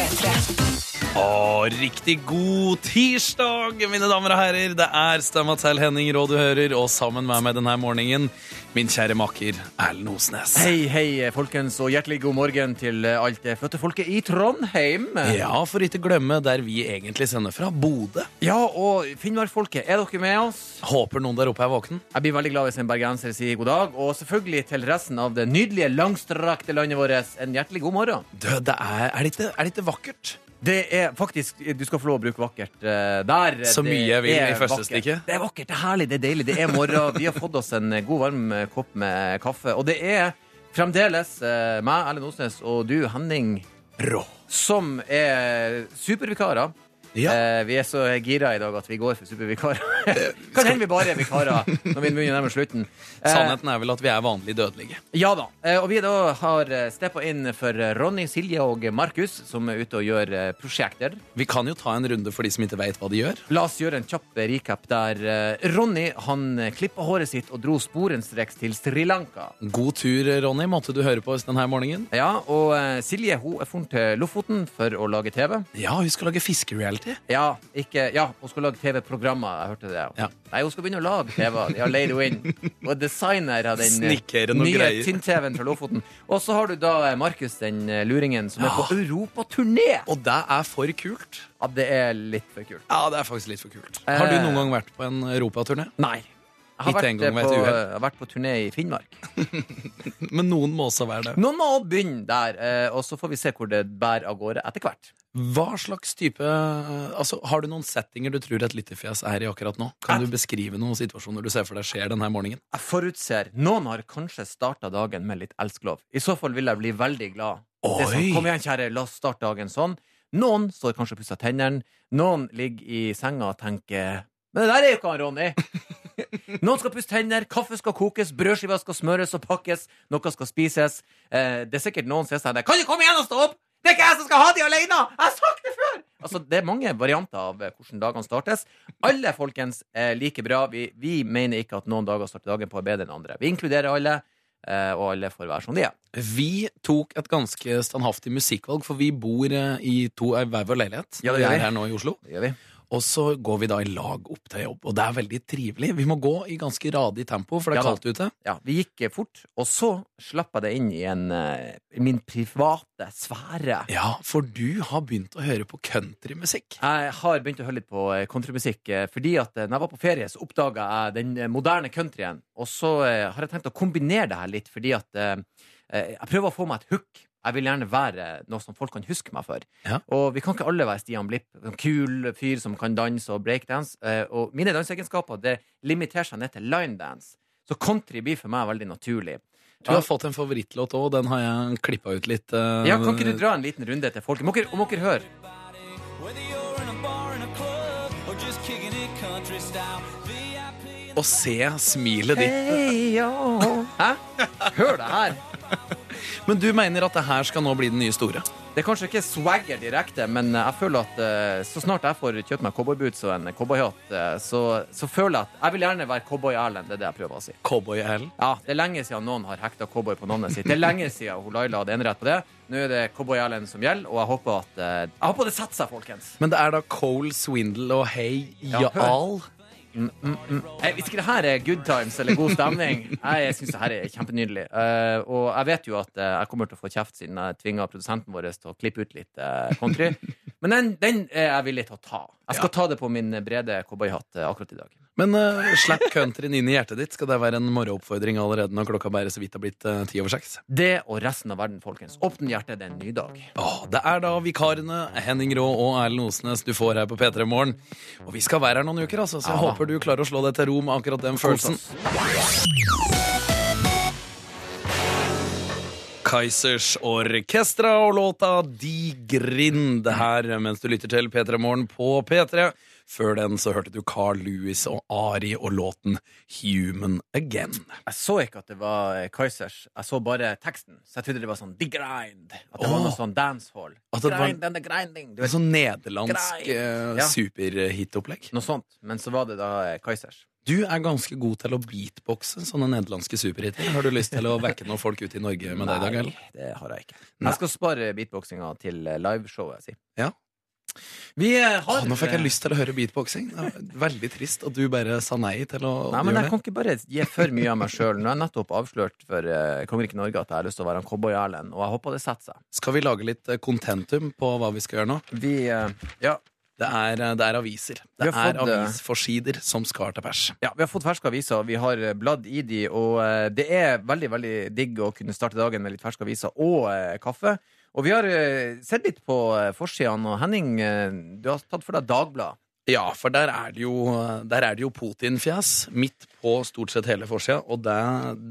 Yeah. Å, riktig god tirsdag, mine damer og herrer. Det er stemma til Henning Rå du hører, og sammen med meg denne morgenen, min kjære makker Erlend Osnes. Hei, hei, folkens, og hjertelig god morgen til alt det fødte folket i Trondheim. Ja, for ikke glemme der vi egentlig sender fra, Bodø. Ja, og Finnmark-folket, er dere med oss? Håper noen der oppe er våken. Jeg blir veldig glad hvis en bergenser sier god dag, og selvfølgelig til resten av det nydelige, langstrakte landet vårt en hjertelig god morgen. Du, det er, er, det ikke, er det ikke vakkert? Det er faktisk Du skal få lov å bruke vakkert eh, der. Så mye jeg vil i første stikket. Det er vakkert, det er herlig, det er deilig. Det er morgen. Vi har fått oss en god, varm eh, kopp med kaffe. Og det er fremdeles eh, meg, Erlend Osnes, og du, Henning Rå. som er supervikarer. Ja. Eh, vi er så gira i dag at vi går for supervikarer. kan hende vi bare er vikarer når vi begynner nærmere slutten. Eh, Sannheten er vel at vi er vanlig dødelige. ja da. Eh, og vi da har steppa inn for Ronny, Silje og Markus, som er ute og gjør eh, prosjekter. Vi kan jo ta en runde for de som ikke vet hva de gjør. La oss gjøre en kjapp recap der eh, Ronny han klippa håret sitt og dro sporenstreks til Sri Lanka. God tur, Ronny. Måtte du høre på oss denne morgenen? Ja, og eh, Silje hun er for'n til Lofoten for å lage TV. Ja, hun skal lage fiskereality. Ja, ikke, ja, hun skal lage TV-programmer. Jeg hørte det. Ja. Nei, hun skal begynne å lage TV. De har leid henne inn. Er designer av den nye greier. tynn-TV-en fra Lofoten. Og så har du da eh, Markus, den eh, luringen, som er på europaturné. Og det er for kult. Ja, det er litt for kult. Ja, det er faktisk litt for kult. Har du Eh. noen gang vært på en europaturné? Nei. Jeg har vært, på, jeg har vært på turné i Finnmark. Men noen må også være det. Noen må begynne der, og så får vi se hvor det bærer av gårde etter hvert. Hva slags type Altså, Har du noen settinger du tror et lyttefjes er i akkurat nå? Kan du beskrive noen situasjoner du ser for deg skjer denne morgenen? Jeg forutser Noen har kanskje starta dagen med litt elsklov. I så fall vil jeg bli veldig glad. Det er sånn, Kom igjen, kjære, la oss starte dagen sånn. Noen står kanskje og pusser tennene. Noen ligger i senga og tenker Men det der er jo ikke han Ronny! Noen skal pusse tenner, kaffe skal kokes, brødskiver skal smøres og pakkes, noe skal spises. Eh, det er sikkert noen som sier sånn Kan du komme igjen og stå opp?! Det er ikke jeg som skal ha de alene! Jeg har sagt det før! Altså, Det er mange varianter av eh, hvordan dagene startes. Alle folkens er like bra. Vi, vi mener ikke at noen dager starter dagen på er bedre enn andre. Vi inkluderer alle, eh, og alle får være som de er. Vi tok et ganske standhaftig musikkvalg, for vi bor eh, i to i hver vår leilighet. Ja, det vi gjør er vi. her nå i Oslo. Det gjør vi. Og så går vi da i lag opp til jobb, og det er veldig trivelig. Vi må gå i ganske radig tempo, for det er Ja kaldt ute. Ja, Vi gikk fort, og så slapp jeg det inn i en, eh, min private sfære. Ja, for du har begynt å høre på countrymusikk. Jeg har begynt å høre litt på eh, countrymusikk, eh, fordi at når jeg var på ferie, så oppdaga jeg den moderne countryen. Og så har jeg tenkt å kombinere det her litt, fordi at jeg prøver å få meg et hook. Jeg vil gjerne være noe som folk kan huske meg for. Ja. Og vi kan ikke alle være Stian Blipp, en kul fyr som kan danse og breakdance. Eh, og mine danseegenskaper det limiterer seg ned til linedance. Så country blir for meg veldig naturlig. Du har fått en favorittlåt òg, den har jeg klippa ut litt. Uh... Ja, Kan ikke du dra en liten runde til folk? Må dere, må dere høre? Og se smilet ditt. Hey. Hør det her. Men du mener at det her skal nå bli den nye store? Det er kanskje ikke swagger direkte, men jeg føler at eh, så snart jeg får kjøpt meg cowboyboots og en cowboyhatt, eh, så, så føler jeg at jeg vil gjerne være cowboy-Erlend. Det er det jeg prøver å si. Cowboy-Erlend? Ja, Det er lenge siden noen har hekta cowboy på navnet sitt. Det er lenge siden hun Laila hadde enerett på det. Nå er det cowboy-Erlend som gjelder, og jeg håper at eh, Jeg håper det setter seg, folkens. Men det er da Cole Swindle og Hey Ja, Jeg vet ikke det her er good times eller god stemning. Jeg syns det her er kjempenydelig. Uh, og jeg vet jo at uh, jeg kommer til å få kjeft siden jeg tvinga produsenten vår til å klippe ut litt uh, country. Men den, den er jeg villig til å ta. Jeg skal ta det på min brede cowboyhatt akkurat i dag. Men uh, slapp countryen inn i hjertet ditt. Skal det være en morgenoppfordring allerede når klokka bare så vidt har blitt ti ti over seks? Det og resten av verden, folkens. Åpne hjertet, det er en ny dag. Oh, det er da vikarene Henning Rå og Erlend Osnes du får her på P3 Morgen. Og vi skal være her noen uker, altså, så jeg Ja. håper du klarer å slå deg til ro med akkurat den følelsen. Kaizers Orkestra og låta De Grind her mens du lytter til P3 Morgen på P3. Før den så hørte du Carl Lewis og Ari og låten Human Again. Jeg så ikke at det var eh, Kaizers. Jeg så bare teksten. Så jeg trodde det var sånn The Grind. At det var noe sånn dancehall. At det var- and the grinding. Du vet, sånn nederlandsk Grei. eh, Ja. superhitopplegg. noe sånt. Men så var det da eh, Kaizers. Du er ganske god til å beatboxe sånne nederlandske superhiter. Har du lyst til å vekke noen folk ute i Norge med deg i dag, eller? Nei, det har jeg ikke. Nei. Jeg skal spare beatboxinga til liveshowet, si. Ja. Vi eh, har Åh, nå fikk jeg lyst til å høre beatboxing. Veldig trist at du bare sa nei til å Nei, men gjøre jeg kan ikke bare gi for mye av meg sjøl. Nå har jeg nettopp avslørt for uh, Kongeriket Norge at jeg har lyst til å være en cowboy-Erlend, og jeg håper det setter seg. Skal vi lage litt kontentum contentum på hva vi skal gjøre nå? Vi eh, Ja. Det er, eh, det er aviser. Vi Det er fått, eh, avisforsider som skal til pers. Ja, Vi har fått ferske aviser, vi har eh, bladd i de, og eh, det er veldig veldig digg å kunne starte dagen med litt ferske aviser og eh, kaffe. Og vi har eh, sett litt på eh, forsidene, og Henning, eh, du har tatt for deg Dagbladet. Ja, for der er det jo, jo Putin-fjes midt på stort sett hele forsida, og det,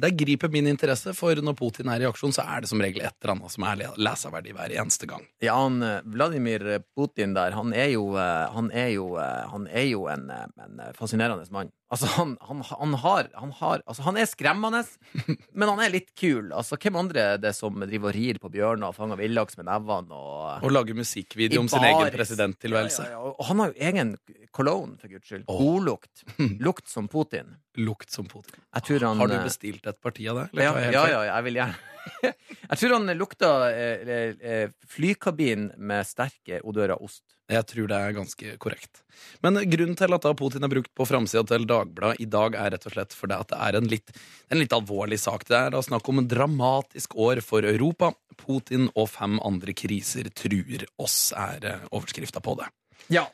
det griper min interesse, for når Putin er i aksjon, så er det som regel et eller annet som er leserverdig hver eneste gang. Ja, han, eh, Vladimir Putin der, han er jo, eh, han er jo, eh, han er jo en, en fascinerende mann. Altså, han, han, han har, han har Altså, han er skremmende, men han er litt kul. Altså, hvem andre er det som driver og rir på bjørner og fanger villaks med nevene og Og lager musikkvideo om sin egen presidenttilværelse. Ja, ja, ja. Og han har jo egen cologne, for guds skyld. Oh. Godlukt. Lukt som Putin. Lukt som Putin. Jeg tror han Har du eh, bestilt et parti av det? eller ja, ja, ja, jeg vil gjerne. jeg tror han lukta eh, eh, flykabin med sterke odører av ost. Jeg tror det er ganske korrekt. Men grunnen til at da Putin er brukt på framsida til Dagbladet i dag, er rett og slett fordi at det er en litt, en litt alvorlig sak. Det er da snakk om en dramatisk år for Europa. Putin og fem andre kriser truer oss, er overskrifta på det. Ja.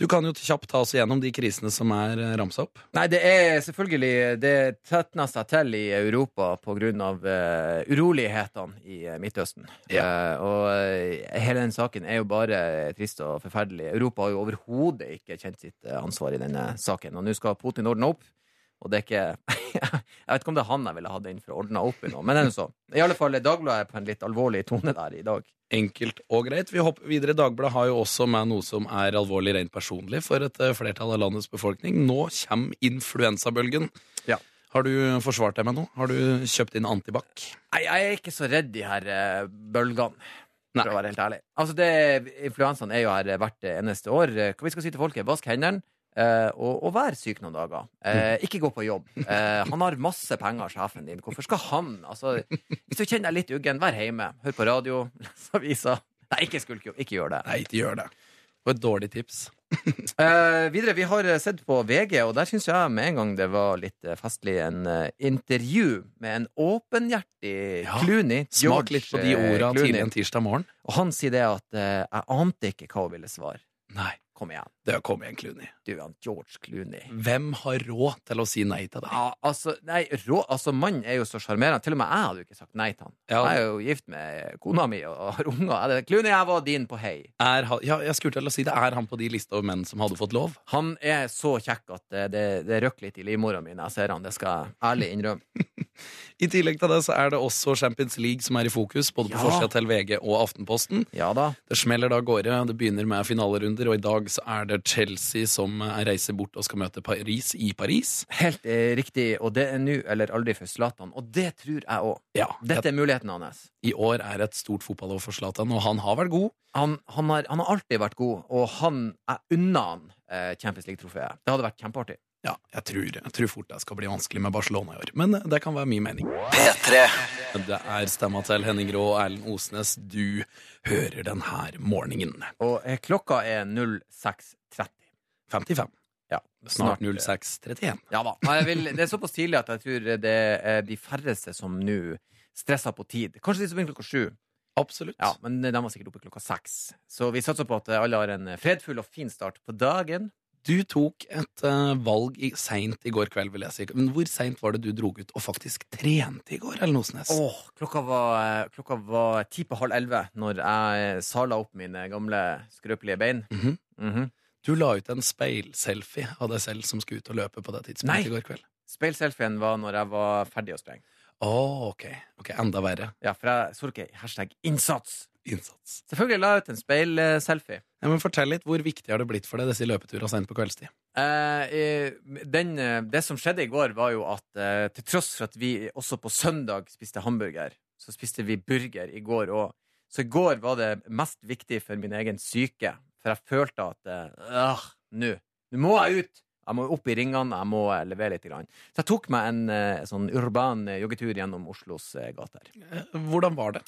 Du kan jo kjapt ta oss igjennom de krisene som er ramsa opp. Nei, det er selvfølgelig Det tetner seg til i Europa på grunn av eh, urolighetene i Midtøsten. Midtøsten. Uh, og eh, hele den saken er jo bare trist og forferdelig. Europa har jo overhodet ikke kjent sitt eh, ansvar i denne saken. Og nå skal Putin ordne opp. Og det er ikke Jeg vet ikke om det er han jeg ville hatt inn for å ordne opp i noe, men så. I alle fall Dagbladet er på en litt alvorlig tone der i dag. Enkelt og greit. Vi hopper videre. Dagbladet har jo også med noe som er alvorlig rent personlig for et eh, flertall av landets befolkning. Nå kommer influensabølgen. Ja. Har du forsvart deg med noe? Har du kjøpt inn antibac? Nei, jeg er ikke så redd de her eh, bølgene. Nei. For å være helt ærlig. Altså, det, influensaen er jo her hvert eneste år. Eh, Hva vi skal si til folket? Vask hendene. Eh, og, og vær syk noen dager. Eh, ikke gå på jobb. Eh, han har masse penger, sjefen din. Hvorfor skal han? Altså, hvis du kjenner deg litt uggen, vær hjemme. Hør på radio, les aviser. Nei, ikke skulk. Ikke gjør det. Nei, ikke gjør det. Og et dårlig tips. Eh, videre, vi har sett på VG, og der syns jeg med en gang det var litt festlig en uh, intervju med en åpenhjertig Ja, Clooney. Smak litt på de ordene orda tidlig en tirsdag morgen. Og han sier det at uh, jeg ante ikke hva hun ville svare. Nei, Kom igjen, det kom igjen, Clooney. du er han George Clooney. Hvem har råd til å si nei til deg? Ja, altså, nei, rå, altså Mannen er jo så sjarmerende. Til og med jeg hadde jo ikke sagt nei til han. Ja. Jeg er jo gift med kona mi og har unger. Clooney, jeg var din på hei. Er ja, jeg skulle til å si det. Er han på de lista over menn som hadde fått lov? Han er så kjekk at det, det, det røkker litt i livmora mi når jeg ser han. Det skal jeg ærlig innrømme. I tillegg til det så er det også Champions League som er i fokus, både på Ja. forsida til VG og Aftenposten. Ja da. Det smeller da av gårde. Det begynner med finalerunder, og i dag så er det Chelsea som eh, reiser bort og skal møte Paris i Paris. Helt eh, riktig. Og det er nå eller aldri for Zlatan. Og det tror jeg òg. Ja, Dette er muligheten hans. I år er et stort fotballår for Zlatan, og han har vært god. Han, han, har, han har alltid vært god, og han er unna han eh, Champions League-trofeet. Det hadde vært kjempeartig. Ja, jeg tror, jeg tror fort det skal bli vanskelig med Barcelona i år, men eh, det kan være min mening. P3 Det er stemma til Henning Rå og Erlend Osnes du hører den her morgenen. Og eh, klokka er 06.30. 55. Ja, Snart eh, 06.31. Ja da. Jeg vil, det er såpass tidlig at jeg tror det er de færreste som nå stresser på tid. Kanskje de som begynner klokka sju. Absolutt. Ja, men de var sikkert oppe klokka seks. Så vi satser på at alle har en fredfull og fin start på dagen. Du tok et uh, valg i, seint i går kveld, vil jeg si. Men hvor seint var det du drog ut og faktisk trente i går, Ellen Osnes? Åh, klokka var, eh, klokka var ti på halv elleve når jeg sala opp mine gamle skrøpelige bein. Mhm. Mhm. Du la ut en speilselfie av deg selv som skulle ut og løpe på det Nei. tidspunktet i går kveld. Speilselfien var når jeg var ferdig å sprenge. Å, ok. ok. Enda verre. Ja, for jeg så ikke hashtag innsats. Innsats. Selvfølgelig la jeg ut en speilselfie. Ja, men Fortell litt, Hvor viktig har det blitt for deg disse løpeturene sent på kveldstid? Eh, den, eh, det som skjedde i går, var jo at eh, til tross for at vi også på søndag spiste hamburger, så spiste vi burger i går òg. Så i går var det mest viktig for min egen syke, for jeg følte at eh, øh, nå nå må jeg ut! Jeg må opp i ringene, jeg må eh, levere litt. Grann. Så jeg tok meg en eh, sånn urban eh, joggetur gjennom Oslos gater. Hvordan var det?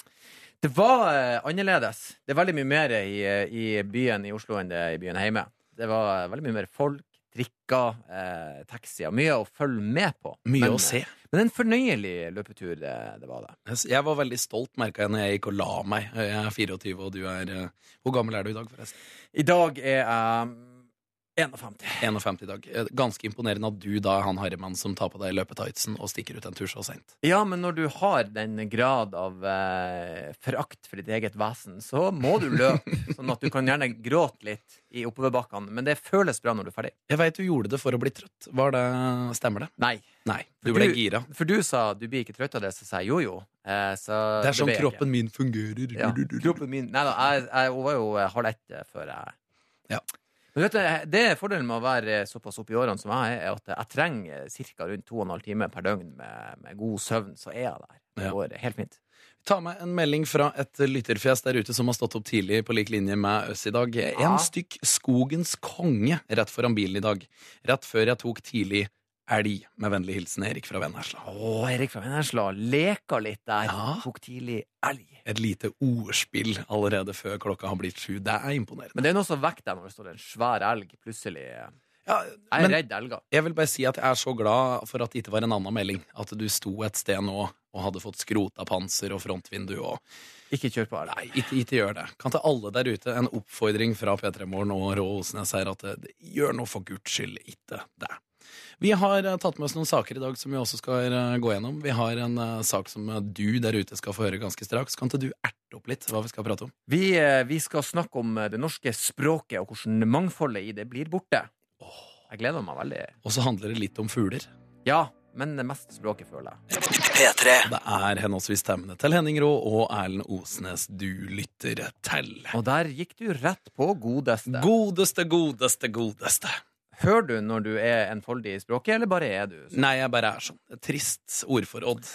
Det var annerledes. Det er veldig mye mer i, i byen i Oslo enn det er i byen hjemme. Det var veldig mye mer folk, trikker, eh, taxier. Mye å følge med på. Mye Men, å se. Men en fornøyelig løpetur, det, det var det. Jeg var veldig stolt, merka jeg når jeg gikk og la meg. Jeg er 24, og du er Hvor gammel er du i dag, forresten? I dag er jeg 51. 51 i dag. Eh, Ganske imponerende at du da er han Harriman som tar på deg løpetightsen og stikker ut en tur så seint. Ja, men når du har den grad av eh, forakt for ditt eget vesen, så må du løpe. sånn at du kan gjerne gråte litt i oppoverbakkene, men det føles bra når du er ferdig. Jeg veit du gjorde det for å bli trøtt. Var det, Stemmer det? Nei. Nei. Du ble Du- gira. For du sa du blir ikke trøtt av det, så sa jeg jo jo. Eh, så Det er sånn kroppen min fungerer. Ja, kroppen min Nei da, jeg, jeg var jo eh, halv ett før jeg Ja. Du, det er fordelen med å være såpass oppe i årene som jeg er, er at jeg trenger ca. rundt to og en halv time per døgn med, med god søvn, så er jeg der. Det Ja. går helt fint. Ta med en melding fra et lytterfjes der ute som har stått opp tidlig på lik linje med oss i dag. En Ja. stykk Skogens konge rett foran bilen i dag. Rett før jeg tok tidlig elg. Med vennlig hilsen Erik fra Vennesla. Å, Erik fra Vennesla leka litt der. Ja. Tok tidlig elg. Et lite ordspill allerede før klokka har blitt sju. Det er imponerende. Men det er noe som vekker deg når det står en svær elg plutselig. Jeg er redd elger. jeg vil bare si at jeg er så glad for at det ikke var en annen melding. At du sto et sted nå og hadde fått skrota panser og frontvindu og Ikke kjør på elg. Nei, ikke, ikke gjør det. Kan til alle der ute en oppfordring fra P3 Morgen og Rå Osnes her at det, det, gjør nå for guds skyld ikke det. Vi har eh, tatt med oss noen saker i dag som vi også skal eh, gå gjennom. Vi har en eh, sak som du der ute skal få høre ganske straks. Kan ikke du erte opp litt hva vi skal prate om? Vi, vi skal snakke om det norske språket og hvordan mangfoldet i det blir borte. Jeg gleder meg veldig. Og så handler det litt om fugler. Ja, men det mest språket, føler jeg. Det er henholdsvis stemmene til Henning Rå og Erlend Osnes du lytter til. Og der gikk du rett på godeste. Godeste, godeste, godeste. Hører du når du er enfoldig i språket, eller bare er du? Nei, jeg bare er sånn. Trist ordforråd.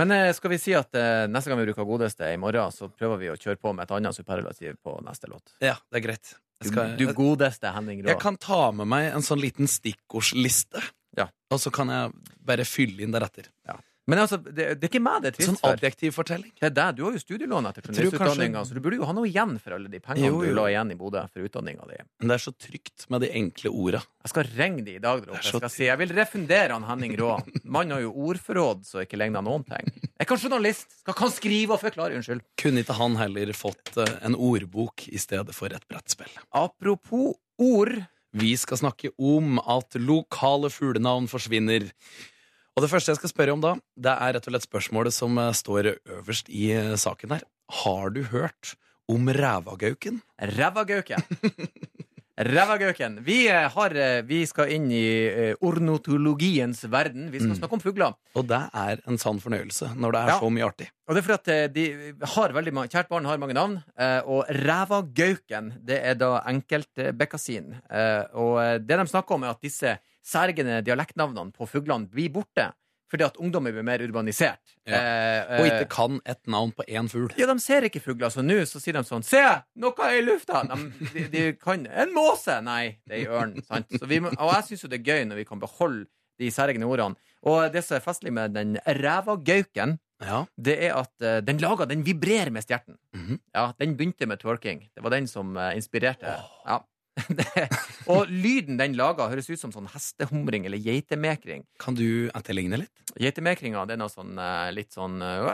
Men eh, skal vi si at eh, neste gang vi bruker godeste i morgen, så prøver vi å kjøre på med et annet superlativ på neste låt. Ja, det er greit. Du, skal, du godeste Henning Rå. Jeg kan ta med meg en sånn liten stikkordsliste. Ja. Og så kan jeg bare fylle inn deretter. Men altså, det, det er ikke meg det er trist Sånn for. adjektiv fortelling. Det er deg. Du har jo studielån etter journalistutdanninga, kanskje- så du burde jo ha noe igjen for alle de pengene Jo, jo. du la igjen i Bodø for utdanninga di. Men det er så trygt med de enkle orda. Jeg skal ringe de i dag, dere. Er Jeg skal si jeg vil refundere han Henning Rå. Mannen har jo ordforråd så ikke ligner noen ting. Jeg kan journalist. Skal kan skrive og forklare. Unnskyld. Kunne ikke han heller fått eh, en ordbok i stedet for et brettspill? Apropos ord. Vi skal snakke om at lokale fuglenavn forsvinner. Og det første jeg skal spørre om da, det er rett og slett spørsmålet som eh, står øverst i eh, saken her. Har du hørt om rævagauken? Rævagauken. Rævagauken. Vi, eh, har, vi skal inn i ornotologiens verden. Vi skal Mm. snakke om fugler. Og det er en sann fornøyelse når det er Ja. så mye artig. Og det er fordi at de har veldig mange, Kjært barn har mange navn, og rævagauken det er da enkeltbekkasin. Og det de snakker om, er at disse særgende dialektnavnene på fuglene blir borte. Fordi at ungdommen blir mer urbanisert. Ja. Eh, Og eh, ikke kan ett navn på én fugl. ja, de ser ikke fugler, så nå så sier de sånn Se, noe er i lufta! De, de, de kan En måse! Nei, det er ei ørn. Sant? Så vi, må- og jeg syns jo det er gøy når vi kan beholde de særegne ordene. Og det som er festlig med den rævagauken, Ja. det er at uh, den lager, den vibrerer med stjerten. Mhm. Ja, den begynte med twerking. Det var den som uh, inspirerte. Ja. Det, og lyden den lager, høres ut som sånn hestehumring eller geitemekring. Kan du etterligne litt? Geitemekringa, den er sånn eh, litt sånn eh,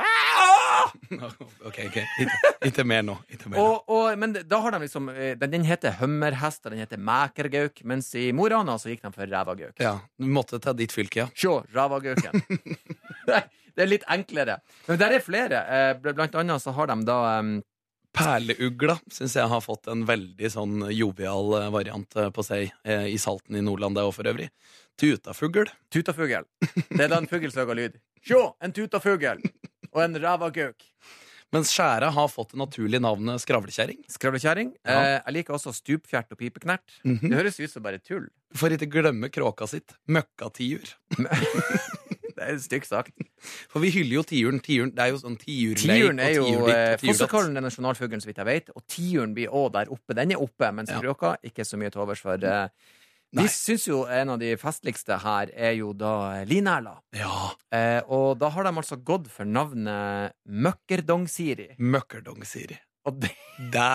ok, ok. Ikke, mer nå. Ikke mer nå. og, og, Men da har de liksom eh, Den, den heter hummerhest, og den heter mækergauk, mens i Mo i Rana så gikk de for rævagauk. Ja, Du måtte til ditt fylke, ja. Sjå, rævagauken. Det er litt enklere. Men der er flere. Blant annet så har de da Perleugla syns jeg har fått en veldig sånn jovial eh, variant eh, på seg eh, i Salten i Nordland, det òg for øvrig. Tutafugl. Tutafugl. Det er da en fugl lager lyd. Sjå, en tutafugl! Og en rævagauk. Mens skjæra har fått det naturlige navnet skravlekjerring. Skravlekjerring. Ja. Eh, jeg liker også stupfjert og pipeknert. Mhm. Det høres ut som bare tull. For ikke glemme kråka sitt. Møkkatiur. Det er stygt sagt. For vi hyller jo tiuren. tiuren det er jo sånn tiurleik Tiuren er jo eh. Fossekollen er nasjonalfuglen, så vidt jeg vet. Og tiuren blir òg der oppe. Den er oppe, mens Ja. kråka ikke så mye til overs for. uh, Nei. Vi syns jo en av de festligste her er jo da Line-Erla. Ja. Eh, og da har de altså gått for navnet Møkkerdong-Siri. Møkkerdong-Siri. Og det, Det,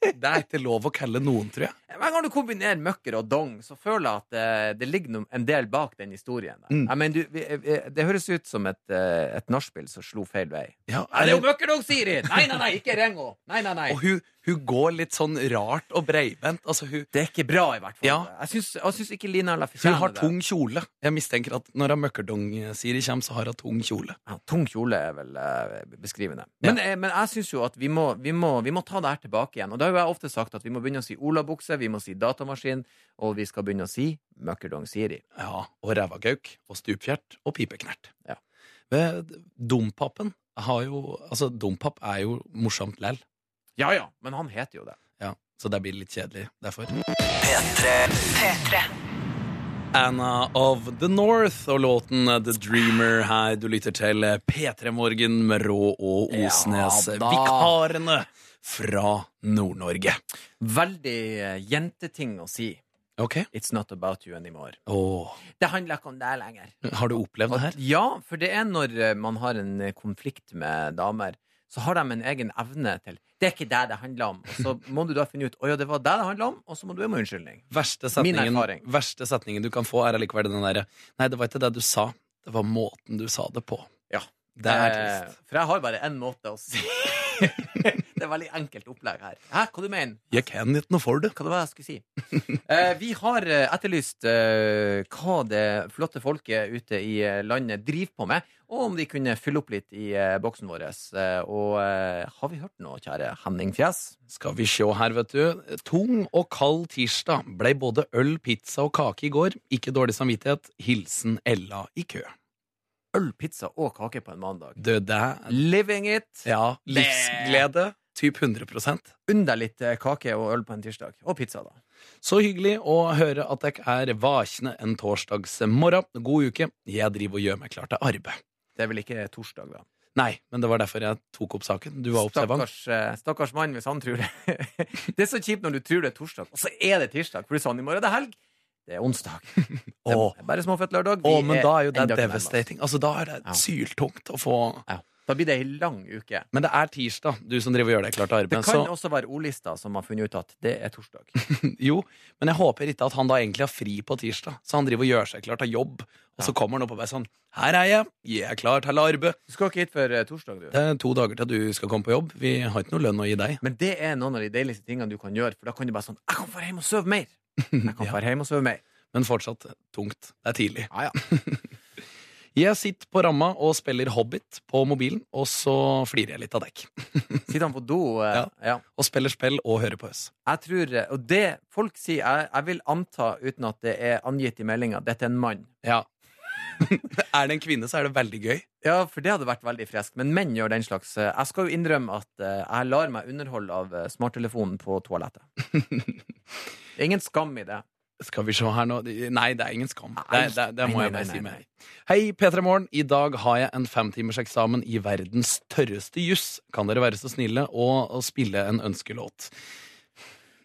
det er ikke lov å kalle noen, tror jeg. hver gang du kombinerer møkker og dong, så føler jeg at det, det ligger en del bak den historien. Mm. Jeg mener, du, vi, vi, det høres ut som et, eh, et nachspiel som slo feil vei. Ja, det det er jo Møkkerdong-Siri! Nei, nei, nei, ikke Rengo! Nei, nei, nei. Og hun, hun går litt sånn rart og breibent. Altså, hun, Det er ikke bra, i hvert fall. Ja. Jeg syns, jeg syns ikke Lina Erla hun har det. tung kjole. Jeg mistenker at når Møkkerdong-Siri kommer, så har hun tung kjole. Ja, tung kjole er vel eh, beskrivende. Men, eh, men jeg syns jo at vi må, vi, må, vi må ta det her tilbake igjen. Og da har jo jeg ofte sagt at vi må begynne å si olabukse, vi må si datamaskin, og vi skal begynne å si Møkkerdong-Siri. Ja, og rævagauk og stupfjert og pipeknert. Ja. Dompapen har jo Altså, Dompap er jo morsomt lell. Ja ja, men han heter jo det. Ja, så det blir litt kjedelig derfor. P3. Anna of the North og låten The Dreamer her. Du lytter til P3 Morgen med Rå og Osnes. Ja. Vikarene fra Nord-Norge. Veldig eh, jenteting å si. Okay. It's not about you anymore. Oh. Det handler ikke om deg lenger. har du opplevd det her? Ja, for det er når eh, man har en eh, konflikt med damer, så har de en egen evne til Det er ikke det det handler om. Og så må du da finne ut Å ja, det var det det handla om, og så må du gjøre meg unnskyldning. Verste Min setningen, erfaring. verste setningen du kan få, er allikevel den derre Nei, det var ikke det du sa. Det var måten du sa det på. Ja. Det er Eh, trist. For jeg har bare én måte å si Det er veldig enkelt opplegg her. Hæ, hva du mener Jeg kan ikke noe for det. Hva det var jeg skulle si? Eh, vi har eh, etterlyst eh, hva det flotte folket ute i eh, landet driver på med, og om de kunne fylle opp litt i eh, boksen vår. Eh, og har vi hørt noe, kjære Henning Fjes? Skal vi sjå her, vet du. Tung og kald tirsdag. Blei både øl, pizza og kake i går. Ikke dårlig samvittighet. Hilsen Ella i kø. Øl, pizza og kake på en mandag. Du, det er Living it! Ja, livsglede. Typ 100 Under litt eh, kake og øl på en tirsdag. Og pizza, da. Så hyggelig å høre at dere er vakne en torsdagsmorgen. God uke. Jeg driver og gjør meg klar til arbeid. Det er vel ikke torsdag, da. Nei, men det var derfor jeg tok opp saken. Du var observant. Stakkars, eh, stakkars mann hvis han tror det. det er så kjipt når du tror det er torsdag, og så er det tirsdag. For du sa i morgen det er helg. Det er onsdag. Det er bare småfødt lørdag. Å, men da er jo det enda ikke devastating. Altså, da er det Ja. syltungt å få Ja. Da blir det ei lang uke. Men det er tirsdag, du som driver og gjør deg klar til Det arbeid. kan Så også være ordlista som har funnet ut at det er torsdag. jo, men jeg håper ikke at han da egentlig har fri på tirsdag. Så han driver og gjør seg klar til jobb, og så kommer han opp og bare sånn Her er jeg, jeg er klar til arbeid. Du skal ikke hit før eh, torsdag, du. Det er to dager til du skal komme på jobb. Vi har ikke noe lønn å gi deg. Men det er noen av de deiligste tingene du kan gjøre, for da kan du bare sånn Jeg kan få hjem og sove mer! Jeg kan dra hjem og sove mer. Men fortsatt tungt. Det er tidlig. Ja, ja. Jeg sitter på ramma og spiller Hobbit på mobilen, og så flirer jeg litt av dekk. Sitter han på do? eh, Ja. ja. Og spiller spill og hører på oss. Jeg tror, eh, og det folk sier, jeg, jeg vil anta, uten at det er angitt i meldinga, dette er en mann. Ja. er det en kvinne, så er det veldig gøy. Ja, for det hadde vært veldig friskt. Men menn gjør den slags. eh, Jeg skal jo innrømme at eh, jeg lar meg underholde av eh, smarttelefonen på toalettet. Det er ingen skam i det. Skal vi se her nå Nei, det er ingen skam. Det, det, det må Nei, jeg bare nei, si nei, med. Hei, P3 Morgen. I dag har jeg en femtimerseksamen i verdens tørreste juss. Kan dere være så snille å, spille en ønskelåt?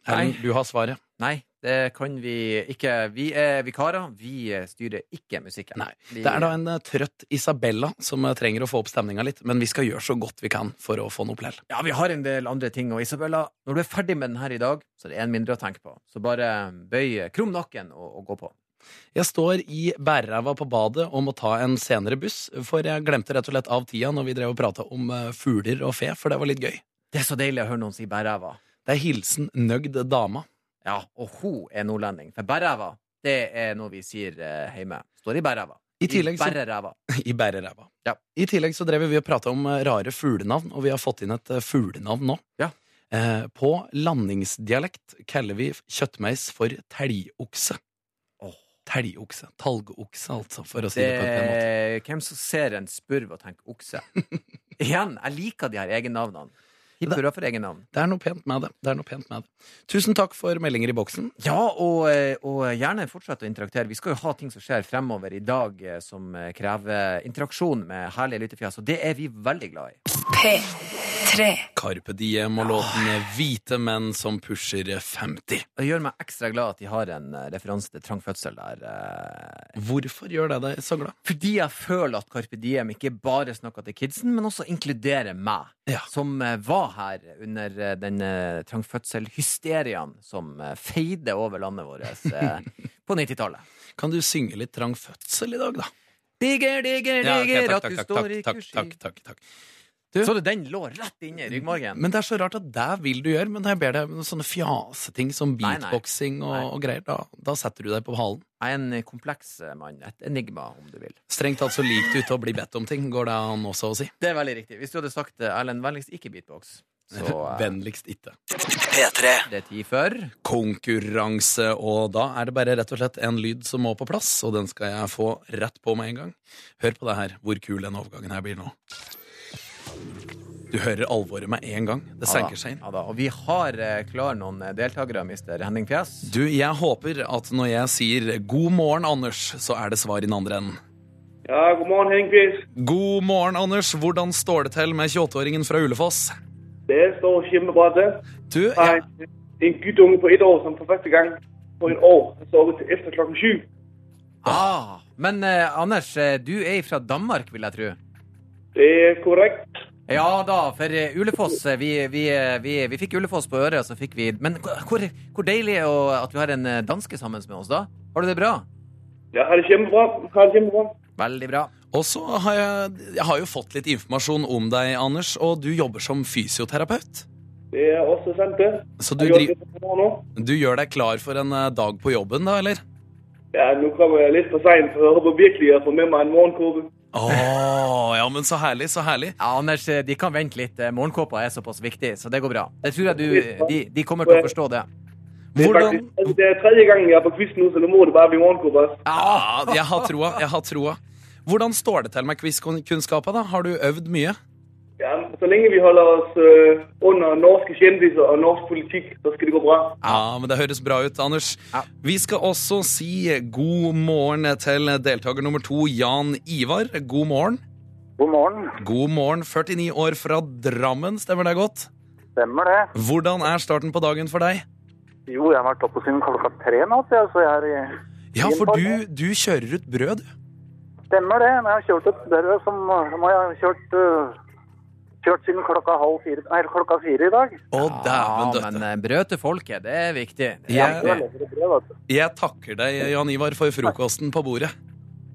Erlend, Nei. du har svaret. Nei, det kan vi ikke. Vi er vikarer. Vi styrer ikke musikken. Nei. Det er da en eh, trøtt Isabella som eh, trenger å få opp stemninga litt, men vi skal gjøre så godt vi kan for å få noe plell. Ja, vi har en del andre ting. Og Isabella, når du er ferdig med den her i dag, så er det en mindre å tenke på. Så bare bøy krum nakken og, og gå på. Jeg står i bærræva på badet og må ta en senere buss, for jeg glemte rett og slett av tida når vi drev og prata om eh, fugler og fe, for det var litt gøy. Det er så deilig å høre noen si bærræva. Det er hilsen nøgd dama. Ja, og hun er nordlending. For bæræva, det er noe vi sier eh, hjemme. Står i bæræva. I tillegg så- bæreræva. I bæreræva. Ja. I tillegg så drev vi og prata om eh, rare fuglenavn, og vi har fått inn et eh, fuglenavn nå. Ja. Eh, på landingsdialekt kaller vi kjøttmeis for telgokse. Åh. Telgokse. Talgokse, altså, for å si det, på en pen måte. Det, hvem som ser en spurv og tenker okse? Igjen, jeg liker de her egennavnene. Hipp hurra for egennavn. Det er noe pent med det. det er noe pent med det. Tusen takk for meldinger i boksen. Ja, og, eh, og gjerne fortsett å interaktere. Vi skal jo ha ting som skjer fremover i dag eh, som eh, krever interaksjon med herlige lyttefjes, og det er vi veldig glad i. P3. P3. Carpe Diem og låten 'Hvite menn som pusher 50'. Det gjør meg ekstra glad at de har en eh, referanse til trang fødsel der. eh, Hvorfor gjør det deg så glad? Fordi jeg føler at Carpe Diem ikke bare snakker til kidsen, men også inkluderer meg, Ja. som eh, var her under den trang fødsel-hysteriaen som feide over landet vårt på 90-tallet. Kan du synge litt trang fødsel i dag, da? Digger, digger, Ja, okay, digger takk, at du takk, står takk, i kurs i takk, takk, takk. Så du, den lå rett inne i ryggmargen. Men det er så rart at det vil du gjøre, men når jeg ber deg om sånne fjaseting som Nei, nei. beatboxing og, og greier, da, da setter du deg på halen. Jeg er en kompleks eh, mann. Et enigma, om du vil. Strengt tatt så liker du til å bli bedt om ting, går det an også å si. Det er veldig riktig. Hvis du hadde sagt eh, Erlend, vennligst ikke beatbox, så uh, Vennligst ikke. P3. det er tid for Konkurranse, og da er det bare rett og slett en lyd som må på plass, og den skal jeg få rett på med en gang. Hør på det her, hvor kul den overgangen her blir nå. Du hører alvoret med en gang. Det senker seg inn. Ja da, og vi har eh, klar noen eh, deltakere, mister Henning Fjes. Du, jeg håper at når jeg sier 'god morgen, Anders', så er det svar i den andre enden. Ja, god morgen, Henning Fjes. God morgen, Anders. Hvordan står det til med 28-åringen fra Ulefoss? Det står kjempebra til. Du, Jeg en, en guttunge på ett år som for første gang på en år har sovet til etter klokken syv. Ah, men eh, Anders, eh, du er fra Danmark, vil jeg tro. Det er korrekt. Ja da, for eh, Ulefoss eh, vi, vi, eh, vi, vi fikk Ulefoss på øret, og så fikk vi Men hvor, hvor deilig det at vi har en danske sammen med oss, da? Har du det bra? Ja, har det kjempebra. Har det kjempebra. Veldig bra. og så har jeg, jeg har jo fått litt informasjon om deg, Anders, og du jobber som fysioterapeut. Det er også sant, det. Så du, driv, du gjør deg klar for en dag på jobben, da, eller? Ja, nå kommer jeg litt for sent, for jeg håper virkelig jeg får med meg en morgenkåpe. Å, ja, men så herlig, så herlig. Ja, Anders, eh, de kan vente litt. Eh, Morgenkåpa er såpass viktig, så det går bra. Det tror jeg du, de, de kommer til å forstå det. Det er, faktisk, det er tredje gangen jeg er på quiz nå, så nå må det bare bli morgenkåpa. Ja, jeg har troa. Jeg har troa. Hvordan står det til med quizkunnskapet, da? Har du øvd mye? Så lenge vi holder oss øh, under norske kjendiser og norsk politikk, så skal det gå bra. Ja, men det høres bra ut, Anders. Ja. Vi skal også si god morgen til deltaker nummer to, Jan Ivar. God morgen. God morgen. God morgen, 49 år fra Drammen, stemmer det godt? Stemmer det. Hvordan er starten på dagen for deg? Jo, jeg har vært oppe siden klokka tre nå, så jeg, er i Ja, for du, du kjører ut brød, du. Stemmer det. Men jeg har kjørt et brød som, som jeg har kjørt, øh, kjørt siden klokka halv fire, nei, klokka fire i dag. Å, dæven men døtte. Men brød til folket, det er viktig. Det er Ja. Jeg viktig. Jeg takker deg, Jan Ivar, for frokosten på bordet.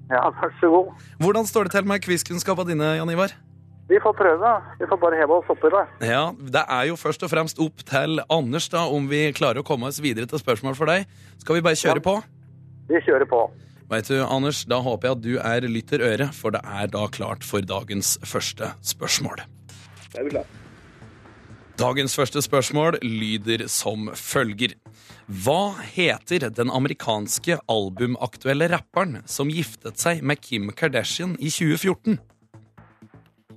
Ja, vær så god. Hvordan står det til med quizkunnskapene dine, Jan Ivar? Vi får prøve. Vi får bare heve oss oppi det. Ja, Det er jo først og fremst opp til Anders da, om vi klarer å komme oss videre til spørsmål for deg. Skal vi bare kjøre på? Vi kjører på. Vet du, Anders, Da håper jeg at du er lytter øre, for det er da klart for dagens første spørsmål. Jeg er klar. Dagens første spørsmål lyder som følger. Hva heter den amerikanske albumaktuelle rapperen som giftet seg med Kim Kardashian i 2014?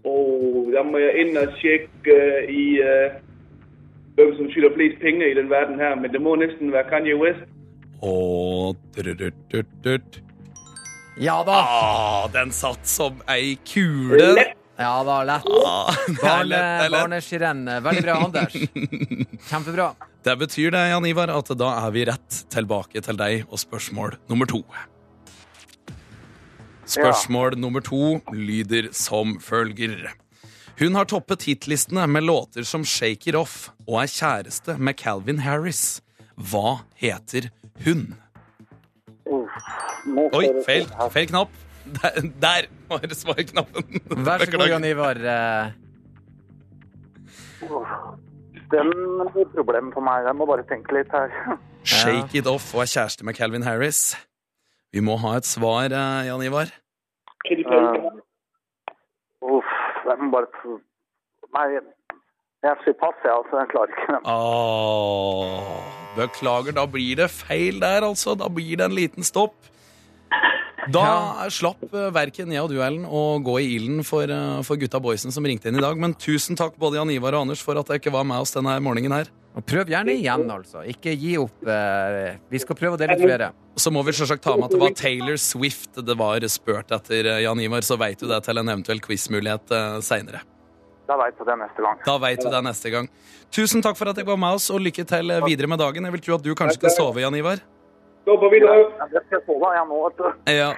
Oh, da må jeg inn og sjekke øh, i uh, hvem som skylder flest penger i den verden her, men det må nesten være Kanye West. Og oh, Ja da. Ah, den satt som ei kule. Lett. Ja da, lett. Ah, det var Barne, lett, det er barneskirenn. Veldig bra, Anders. Kjempebra. Det betyr det, Jan Ivar, at da er vi rett tilbake til deg og spørsmål nummer to. Spørsmål nummer to lyder som følger. Hun har toppet hitlistene med låter som Shake It Off og er kjæreste med Calvin Harris. Hva heter hun? Oi, feil, feil knapp. Der, der var svarknappen. Vær så god, Jan Ivar. Eh, Den blir et problem for meg. Jeg må bare tenke litt her. Shake It Off og er kjæreste med Calvin Harris. Vi må ha et svar, eh, Jan Ivar. Perry. Uff, jeg må bare Nei, jeg sier pass, jeg. Altså, jeg klarer ikke den. Oh, beklager, da blir det feil der, altså. Da blir det en liten stopp. Da slapp uh, verken jeg og du, Ellen, å gå i ilden for, eh, for gutta boysen som ringte inn i dag. Men tusen takk både Jan Ivar og Anders for at dere ikke var med oss denne morgenen her. og prøv gjerne igjen, altså. Ikke gi opp. Eh, vi skal prøve å dele ut flere. Så må vi selvsagt ta med at det var Taylor Swift det var spurt etter, eh, Jan Ivar. Så veit du det til en eventuell quizmulighet seinere. Da veit du det neste gang. Da veit du det neste gang. Tusen takk for at dere var med oss, og lykke til videre med dagen. Jeg vil tro at du kanskje skal sove, Jan Ivar. Gå videre. Ja, skal jeg sove jeg nå, vet du. Ja.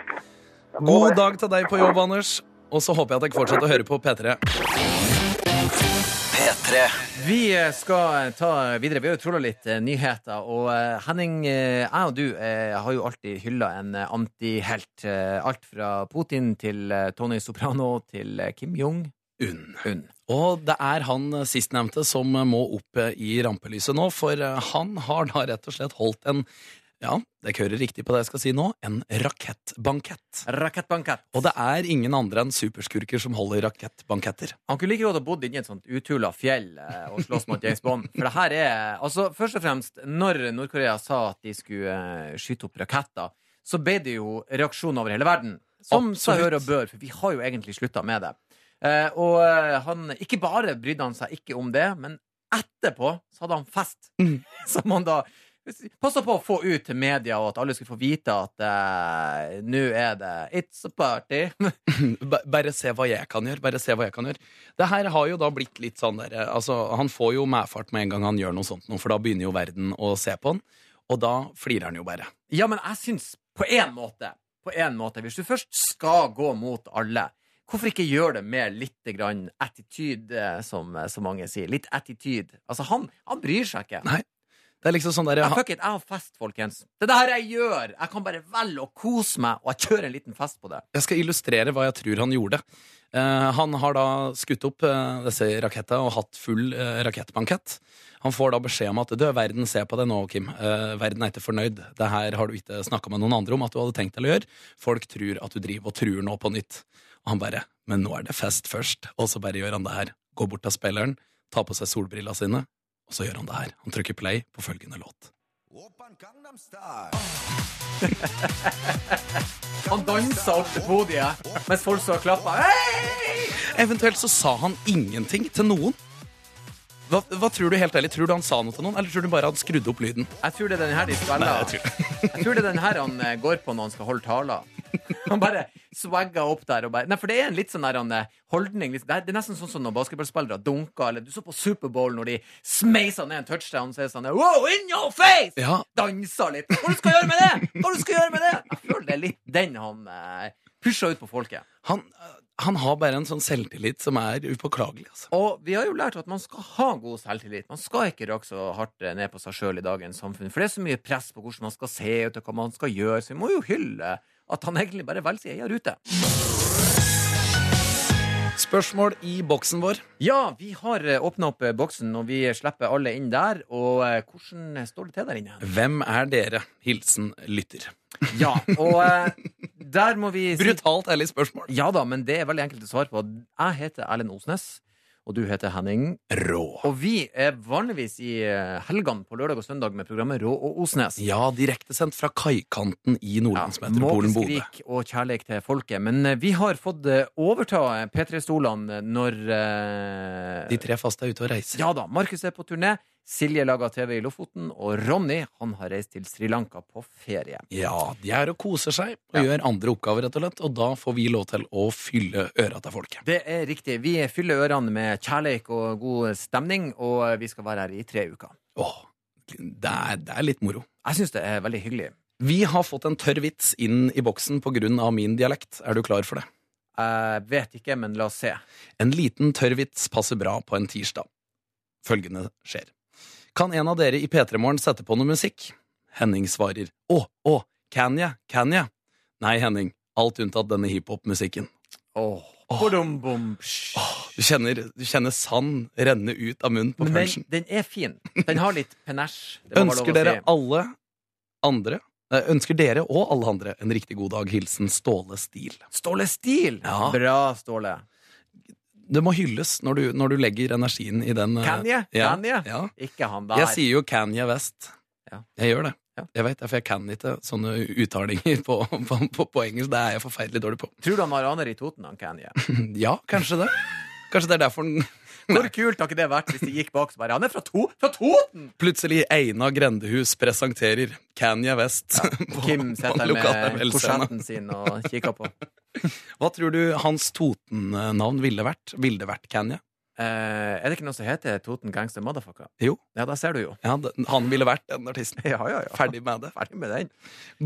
God dag til deg på jobb, Anders. Og så håper jeg at jeg fortsetter å høre på P3. P3. Vi eh, skal ta videre. Vi har jo trolla litt eh, nyheter. Og eh, Henning, eh, jeg og du eh, har jo alltid hylla en eh, antihelt. Eh, alt fra Putin til eh, Tony Soprano til eh, Kim Jong-un. Un. Og det er han eh, sistnevnte som eh, må opp eh, i rampelyset nå, for eh, han har da rett og slett holdt en ja, dere hører riktig på det jeg skal si nå, en rakettbankett. Rakettbankett. Og det er ingen andre enn superskurker som holder rakettbanketter. Han kunne like godt ha bodd inni et sånt uthula fjell eh, og slåss mot James Bond. For det her er Altså, først og fremst, når Nord-Korea sa at de skulle eh, skyte opp raketter, så ble det jo reaksjon over hele verden. Som seg Absolutt. hør og bør, for vi har jo egentlig slutta med det. Eh, og han Ikke bare brydde han seg ikke om det, men etterpå så hadde han fest. Mm. Som han da passa på å få ut til media, og at alle skulle få vite at uh, nå er det It's a party. Bare se hva jeg kan gjøre. Bare se hva jeg kan gjøre. Det her har jo da blitt litt sånn derre altså, Han får jo medfart med en gang han gjør noe sånt, for da begynner jo verden å se på han. Og da flirer han jo bare. Ja, men jeg syns på én måte, på en måte Hvis du først skal gå mot alle, hvorfor ikke gjøre det med litt grann attitude, eh, som, så mange sier? Litt attityd. Altså, han, han bryr seg ikke. Nei. Det er liksom sånn der, Ja, fuck it, jeg har fest, folkens. Det er det her jeg gjør. Jeg kan bare velge å kose meg, og jeg kjører en liten fest på det. Jeg skal illustrere hva jeg tror han gjorde. Eh, han har da skutt opp eh, disse rakettene og hatt full uh, rakettbankett. Han får da beskjed om at du, verden ser på deg nå, Kim. Eh, verden er ikke fornøyd. Det her har du ikke snakka med noen andre om at du hadde tenkt til å gjøre. Folk tror at du driver og truer nå på nytt. Og han bare Men nå er det fest først. Og så bare gjør han det her. Går bort til spilleren, tar på seg solbrillene sine, og så gjør han det her. Han trykker play på følgende låt. Han dansa opp til podiet mens folk så og klappa. Hey! Eventuelt så sa han ingenting til noen. Hva, hva tror du helt ærlig? Tror du han sa noe til noen, eller tror du bare han skrudde opp lyden? Jeg tror det er den her de spiller. Nei, jeg tror Jeg tror det er den her han eh, går på når han skal holde taler. Han bare swagger opp der bare Nei, for det er en litt sånn der han, holdning. Det er, nesten sånn som når basketballspillere dunker, eller du så på Superbowl når de smeiser ned en touchdown, så er det sånn Wow, in your face! Ja, Danser litt. Hva du skal gjøre med det? Hva du skal gjøre med det? Jeg føler det er litt den han eh, pusha ut på folket. han, han har bare en sånn selvtillit som er upåklagelig. Altså. Og vi har jo lært at man skal ha god selvtillit. Man skal ikke rakke så hardt ned på seg sjøl i dagens samfunn. For det er så mye press på hvordan man skal se ut, og hva man skal gjøre. Så vi må jo hylle at han egentlig bare velger sin egen rute. Spørsmål i boksen vår. Ja, vi har åpna opp eh, boksen, og vi slipper alle inn der. Og eh, hvordan står det til der inne? Hvem er dere? Hilsen lytter. Ja, og eh, der må vi si Brutalt ærlig spørsmål. Ja da, men det er veldig enkelt å svare på. Jeg heter Erlend Osnes, og du heter Henning. Rå. Og vi er vanligvis i eh, helgene på lørdag og søndag med programmet Rå og Osnes. Ja, direktesendt fra kaikanten i Nordlandsmetropolen Bodø. Måkeskrik og kjærlighet til folket. Men eh, vi har fått eh, overta P3-stolene når eh, De tre faste er ute og reiser. Ja da. Markus er på turné. Silje lager TV i Lofoten. Og Ronny han har reist til Sri Lanka på ferie. Ja, de er og koser seg og Ja. gjør andre oppgaver, rett og slett. Og da får vi lov til å fylle øra til folket. Det er riktig. Vi fyller ørene med kjærlighet og god stemning, og vi skal være her i tre uker. Åh, det er, det er litt moro. Jeg syns det er veldig hyggelig. Vi har fått en tørr vits inn i boksen på grunn av min dialekt. Er du klar for det? Jeg vet ikke, men la oss se. En liten tørr vits passer bra på en tirsdag. Følgende skjer. Kan en av dere i P3 Morgen sette på noe musikk? Henning svarer. Å, å, can jeg, can jeg? Nei, Henning. Alt unntatt denne hiphop-musikken. Åh. Oh. Oh. Du kjenner, du kjenner sand renne ut av munnen på Men den, den er fin. Den har litt lov Ønsker dere si. alle andre Ønsker dere og alle andre en riktig god dag. Hilsen Ståle Stil. Ståle Stil! Ja. Bra, Ståle. Det må hylles når du, når du legger energien i den. eh, Kanye? Ja, Kanye? ja. Ikke han der. Jeg sier jo Kanye West. Ja. Jeg gjør det. Jeg vet det, for jeg kan ikke sånne uttalinger på, på, på, på engelsk. Det er jeg forferdelig dårlig på. Tror du han har aner i Toten, han Kanye? Ja, kanskje det. Kanskje det er derfor den Hvor kult har ikke det vært hvis de gikk bak så bare Han er fra, to fra Toten! plutselig Eina Grendehus presenterer Kanye West på, Kim på sitter med korsetten sin og kikker på. Hva tror du hans Toten-navn ville vært? Ville det vært Kanye? Eh, er det ikke noe som heter Toten Gangster Motherfucker? Jo. Ja, da ser du jo. Ja, han ville vært den artisten. Ja, ja, ja. Ferdig med det. Ferdig med den.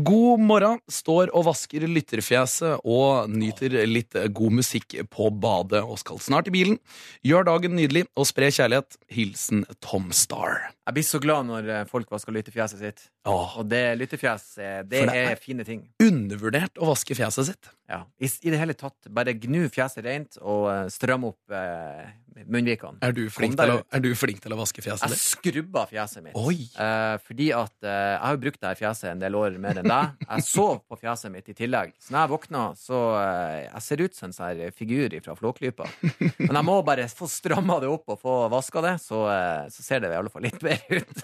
God morgen. Står og vasker lytterfjeset og nyter litt god musikk på badet og skal snart i bilen. Gjør dagen nydelig og spre kjærlighet. Hilsen Tom Star. Jeg blir så glad når eh, folk vasker lytterfjeset sitt. Og det lyttefjes, eh, det, For det er, er- fine ting. undervurdert å vaske fjeset sitt. Ja. I, I det hele tatt, bare gnu fjeset rent og eh, stram opp eh, munnvikene. Er du, flink deg til å, ut. er du flink til å vaske fjeset Jeg ditt? skrubba fjeset mitt. Oi. Eh, fordi at eh, jeg har jo brukt det her fjeset en del år mer enn deg. Jeg sov på fjeset mitt i tillegg. Så når jeg våkna, så eh, Jeg ser ut som en sånn her figur fra Flåklypa. Men jeg må bare få stramma det opp og få vaska det, så, eh, så ser det i alle fall litt bedre ut.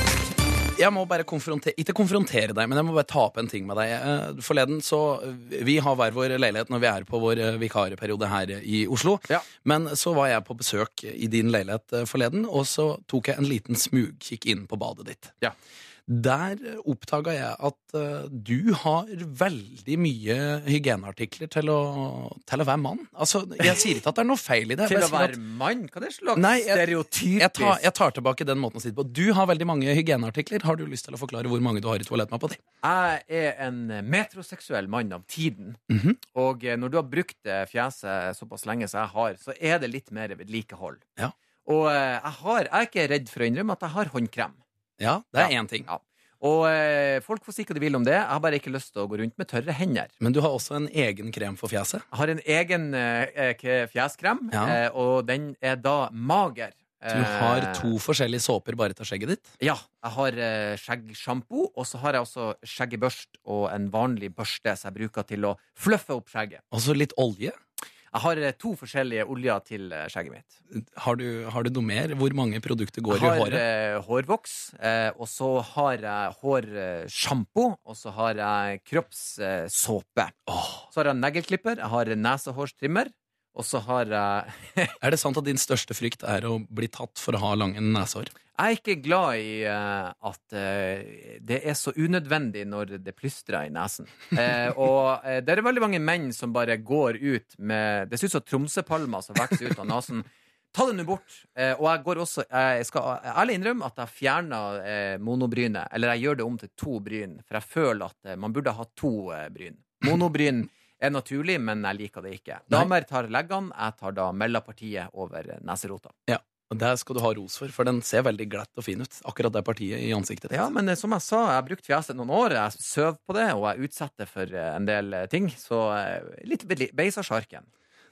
Jeg må bare konfrontere, ikke konfrontere deg, men jeg må bare ta opp en ting med deg. Eh, Forleden så Vi har hver vår leilighet når vi er på vår eh, vikarperiode her i Oslo. Ja. Men så var jeg på besøk i din leilighet eh, forleden, og så tok jeg en liten smugkikk inn på badet ditt. Ja. Der oppdaga jeg at uh, du har veldig mye hygieneartikler til å, til å være mann. Altså, Jeg sier ikke at det er noe feil i det. Til å være at- mann? Hva er det slags Nei, jeg- stereotypisk jeg tar, jeg tar tilbake den måten å si det på. Du har veldig mange hygieneartikler. Har du lyst til å forklare hvor mange du har i toalettmappa di? Jeg er en metroseksuell mann av tiden. Mhm. Og eh, når du har brukt eh, fjeset såpass lenge som jeg har, så er det litt mer vedlikehold. Ja. Og jeg, har, jeg er ikke redd for å innrømme at jeg har håndkrem. Ja, det er én ting. Ja. Og eh, folk får si hva de vil om det. Jeg har bare ikke lyst til å gå rundt med tørre hender. Men du har også en egen krem for fjeset. Jeg har en egen eh, k- fjeskrem, Ja. eh, og den er da mager. Du har to forskjellige såper bare til skjegget ditt. Ja. Jeg har eh, skjeggsjampo, og så har jeg også skjeggebørst og en vanlig børste som jeg bruker til å fluffe opp skjegget. Og så litt olje. Jeg har eh, to forskjellige oljer til eh, skjegget mitt. Har du, har du noe mer? Hvor mange produkter går har i håret? Jeg har hårvoks, eh, og så har jeg hårsjampo, og så har jeg kroppssåpe. Oh. Så har jeg neglklipper, jeg har nesehårstrimmer, og så har jeg er det sant at din største frykt er å bli tatt for å ha lange nesehår? Jeg er ikke glad i uh, at uh, det er så unødvendig når det plystrer i nesen. Uh, og det er veldig mange menn som bare går ut med Det ser ut som tromsøpalmer som vokser ut av nesen. Ta det nå bort. Og jeg går også Jeg skal ærlig innrømme at jeg fjerner eh, monobrynet. Eller jeg gjør det om til to bryn, for jeg føler at man burde ha to bryn. Monobryn er naturlig, men jeg liker det ikke. Damer tar leggene, jeg tar da mellompartiet over neserota. Ja. Og Det skal du ha ros for, for den ser veldig glatt og fin ut. Akkurat det partiet i ansiktet ditt. Ja, men eh, som jeg sa, jeg har brukt fjeset noen år. Jeg søv på det, og jeg utsetter for eh, en del eh, ting. Så litt beisa sjarken.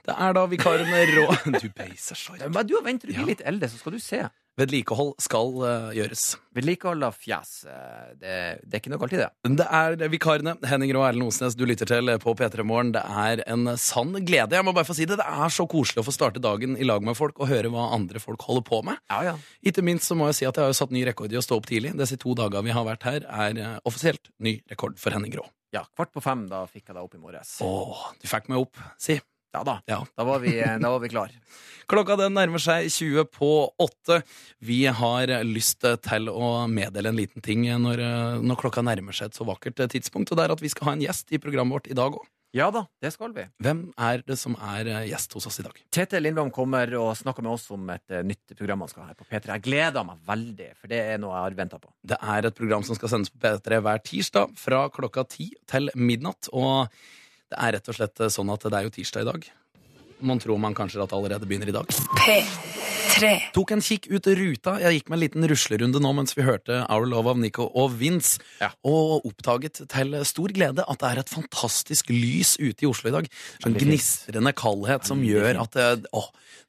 Det er da vikarene rå... Du beiser sjarken. Men du venter du blir litt eldre, så skal du se. Vedlikehold skal uh, gjøres. Vedlikehold av fjas. eh, det, det er ikke noe galt i det. Det er vikarene. Henning Rå Erlend Osnes, du lytter til på P3 Morgen. Det er en sann glede. Jeg må bare få si det. Det er så koselig å få starte dagen i lag med folk og høre hva andre folk holder på med. Ja, ja. Ikke minst så må jeg si at jeg har satt ny rekord i å stå opp tidlig. Disse to dagene vi har vært her, er eh, offisielt ny rekord for Henning Rå. ja kvart på fem, da fikk jeg deg opp i morges. Åh, du fikk meg opp, si. Ja da. Ja. Da var vi, eh, da var vi klar. Klokka den nærmer seg 20 på 8. Vi har lyst til å meddele en liten ting når, eh, når klokka nærmer seg et så vakkert tidspunkt, og det er at vi skal ha en gjest i programmet vårt i dag òg. Ja da, det skal vi. Hvem er det som er eh, gjest hos oss i dag? Tete Lindblom kommer og snakker med oss om et eh, nytt program han skal ha her på P3. Jeg gleder meg veldig, for det er noe jeg har venta på. Det er et program som skal sendes på P3 hver tirsdag fra klokka 10 til midnatt. Og det er rett og slett sånn at det er jo tirsdag i dag. Man tror man kanskje at det allerede begynner i dag. P3. Tok en kikk ut ruta. Jeg gikk med en liten ruslerunde nå mens vi hørte Our Love of Nico og Vince. Ja. Og oppdaget til stor glede at det er et fantastisk lys ute i Oslo i dag. Sånn gnistrende kaldhet som gjør at det å,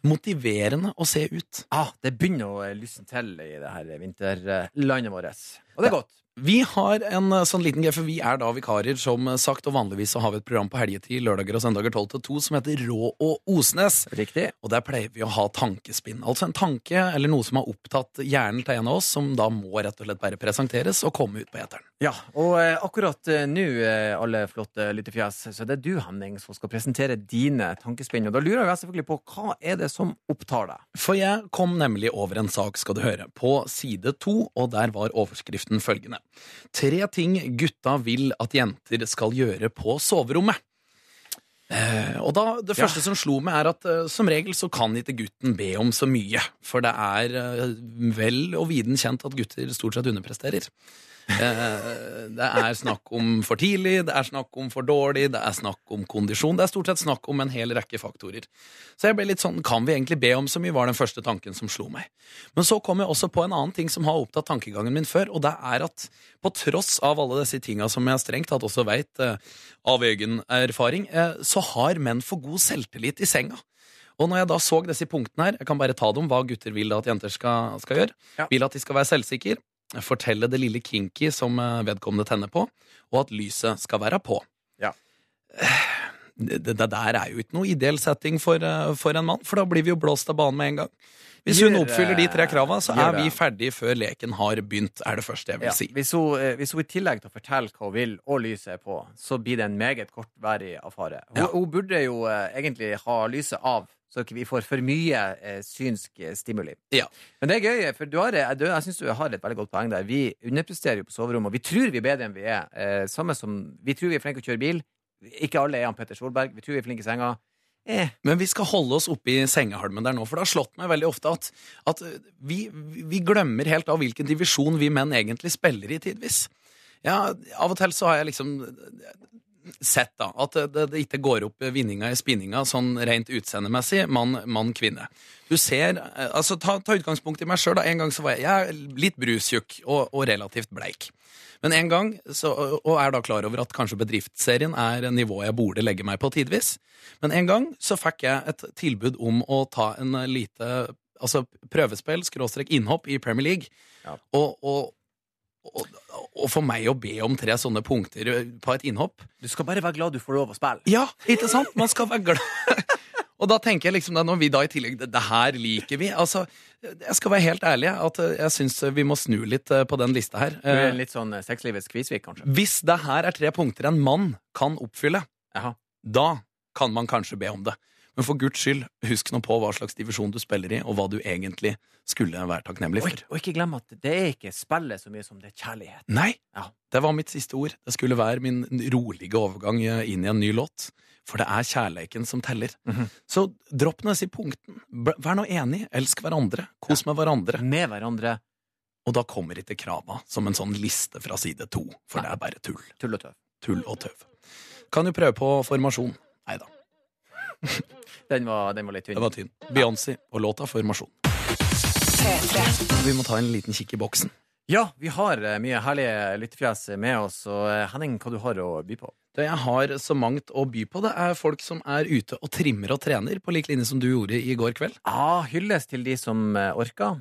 Motiverende å se ut. Ah, det begynner å eh, lysne til i det her vinterlandet vårt. Og det er godt. Vi har en eh, sånn liten greie, for vi er da vikarer, som sagt, og vanligvis så har vi et program på helgetid lørdager og søndager 12 til 2 som heter Rå og Osnes. Riktig. Og der pleier vi å ha tankespinn. Altså en tanke eller noe som har opptatt hjernen til en av oss, som da må rett og slett bare presenteres og komme ut på eteren. Ja, og eh, akkurat eh, nå, eh, alle flotte lyttefjes, så det er du, Henning, som skal presentere dine tankespinn. Og da lurer jeg selvfølgelig på hva er det som opptar deg? For jeg kom nemlig over en sak, skal du høre, på side to, og der var overskriften følgende. Tre ting gutta vil at jenter skal gjøre på soverommet. Eh, og da, Det Ja. første som slo meg, er at eh, som regel så kan ikke gutten be om så mye. For det er eh, vel og viden kjent at gutter stort sett underpresterer. Eh, det er snakk om for tidlig, det er snakk om for dårlig, det er snakk om kondisjon. Det er stort sett snakk om en hel rekke faktorer. Så jeg ble litt sånn, kan vi egentlig be om så mye, var den første tanken som slo meg. Men så kom jeg også på en annen ting som har opptatt tankegangen min før, og det er at på tross av alle disse tinga som jeg strengt tatt også veit eh, av egen erfaring, eh, så har menn for god selvtillit i senga. Og når jeg da så disse punktene her, jeg kan bare ta dem, hva gutter vil at jenter skal, skal gjøre. Ja. Vil at de skal være selvsikre, fortelle det lille kinky som eh, vedkommende tenner på, og at lyset skal være på. Ja. Det, det, det der er jo ikke noe ideell setting for, eh, for en mann, for da blir vi jo blåst av banen med en gang. Hvis hun oppfyller de tre kravene, krava, så er vi ferdige før leken har begynt, er det første jeg vil Ja, si. hvis, hun, eh, hvis hun i tillegg til å fortelle hva hun vil, og lyset er på, så blir det en meget kortværig affære. Hun, Ja. hun burde jo eh, egentlig ha lyset av, så vi får for mye eh, synsk eh, stimuli. Ja. Men det er gøy, for du har, jeg, jeg syns du har et veldig godt poeng der. Vi underpresterer jo på soverommet, og vi tror vi er bedre enn vi er. Eh, samme som Vi tror vi er flinke til å kjøre bil. Ikke alle er han Petter Solberg. Vi tror vi er flinke i senga. Eh, Men vi skal holde oss oppe i sengehalmen der nå, for det har slått meg veldig ofte at, at vi, vi glemmer helt av hvilken divisjon vi menn egentlig spiller i tidvis. Ja, av og til så har jeg liksom sett da, at det, det ikke går opp vinninga i spinninga sånn rent utseendemessig, mann, mann. Du ser, eh, altså ta, ta utgangspunkt i meg sjøl. En gang så var jeg, jeg litt brustjukk og, og relativt bleik. Men en gang, så, og er da klar over at kanskje bedriftsserien er nivået jeg burde legge meg på tidvis. Men en gang så fikk jeg et tilbud om å ta en lite altså prøvespill, skråstrek innhopp i Premier League. Ja. Og, og, og, for meg å be om tre sånne punkter på et innhopp du skal bare være glad du får lov å spille. Ja, ikke sant? Man skal være glad. Og da tenker jeg liksom, når vi da i tillegg Det, her liker vi. Altså, jeg skal være helt ærlig, at jeg syns vi må snu litt eh, på den lista her. Du er Eh, litt sånn eh, sexlivets Kvisvik, kanskje. Hvis det her er tre punkter en mann kan oppfylle, Aha. da kan man kanskje be om det. Men for guds skyld, husk nå på hva slags divisjon du spiller i, og hva du egentlig skulle være takknemlig for. ikke- og ikke glem at det er ikke spillet så mye som det er kjærlighet. Nei, Ja. det var mitt siste ord. Det skulle være min rolige overgang inn i en ny låt. For det er kjærleiken som teller. Mhm. Så dropp nå disse punkten. Vær nå enig. Elsk hverandre. Kos med hverandre. Med hverandre. Og da kommer ikke krava som en sånn liste fra side to. For det er bare tull. Tull og tøv. Tull og tøv. Kan jo prøve på formasjon. Nei da, Den var, den var litt tynn. Den var tynn. Beyoncé og låta Formasjon. Vi må ta en liten kikk i boksen. Ja, vi har eh, mye herlige lyttefjes med oss. Og eh, Henning, hva du har å by på? Det jeg har så mangt å by på, det er folk som er ute og trimmer og trener, på lik linje som du gjorde i går kveld. Ah, hylles til de som eh, orker.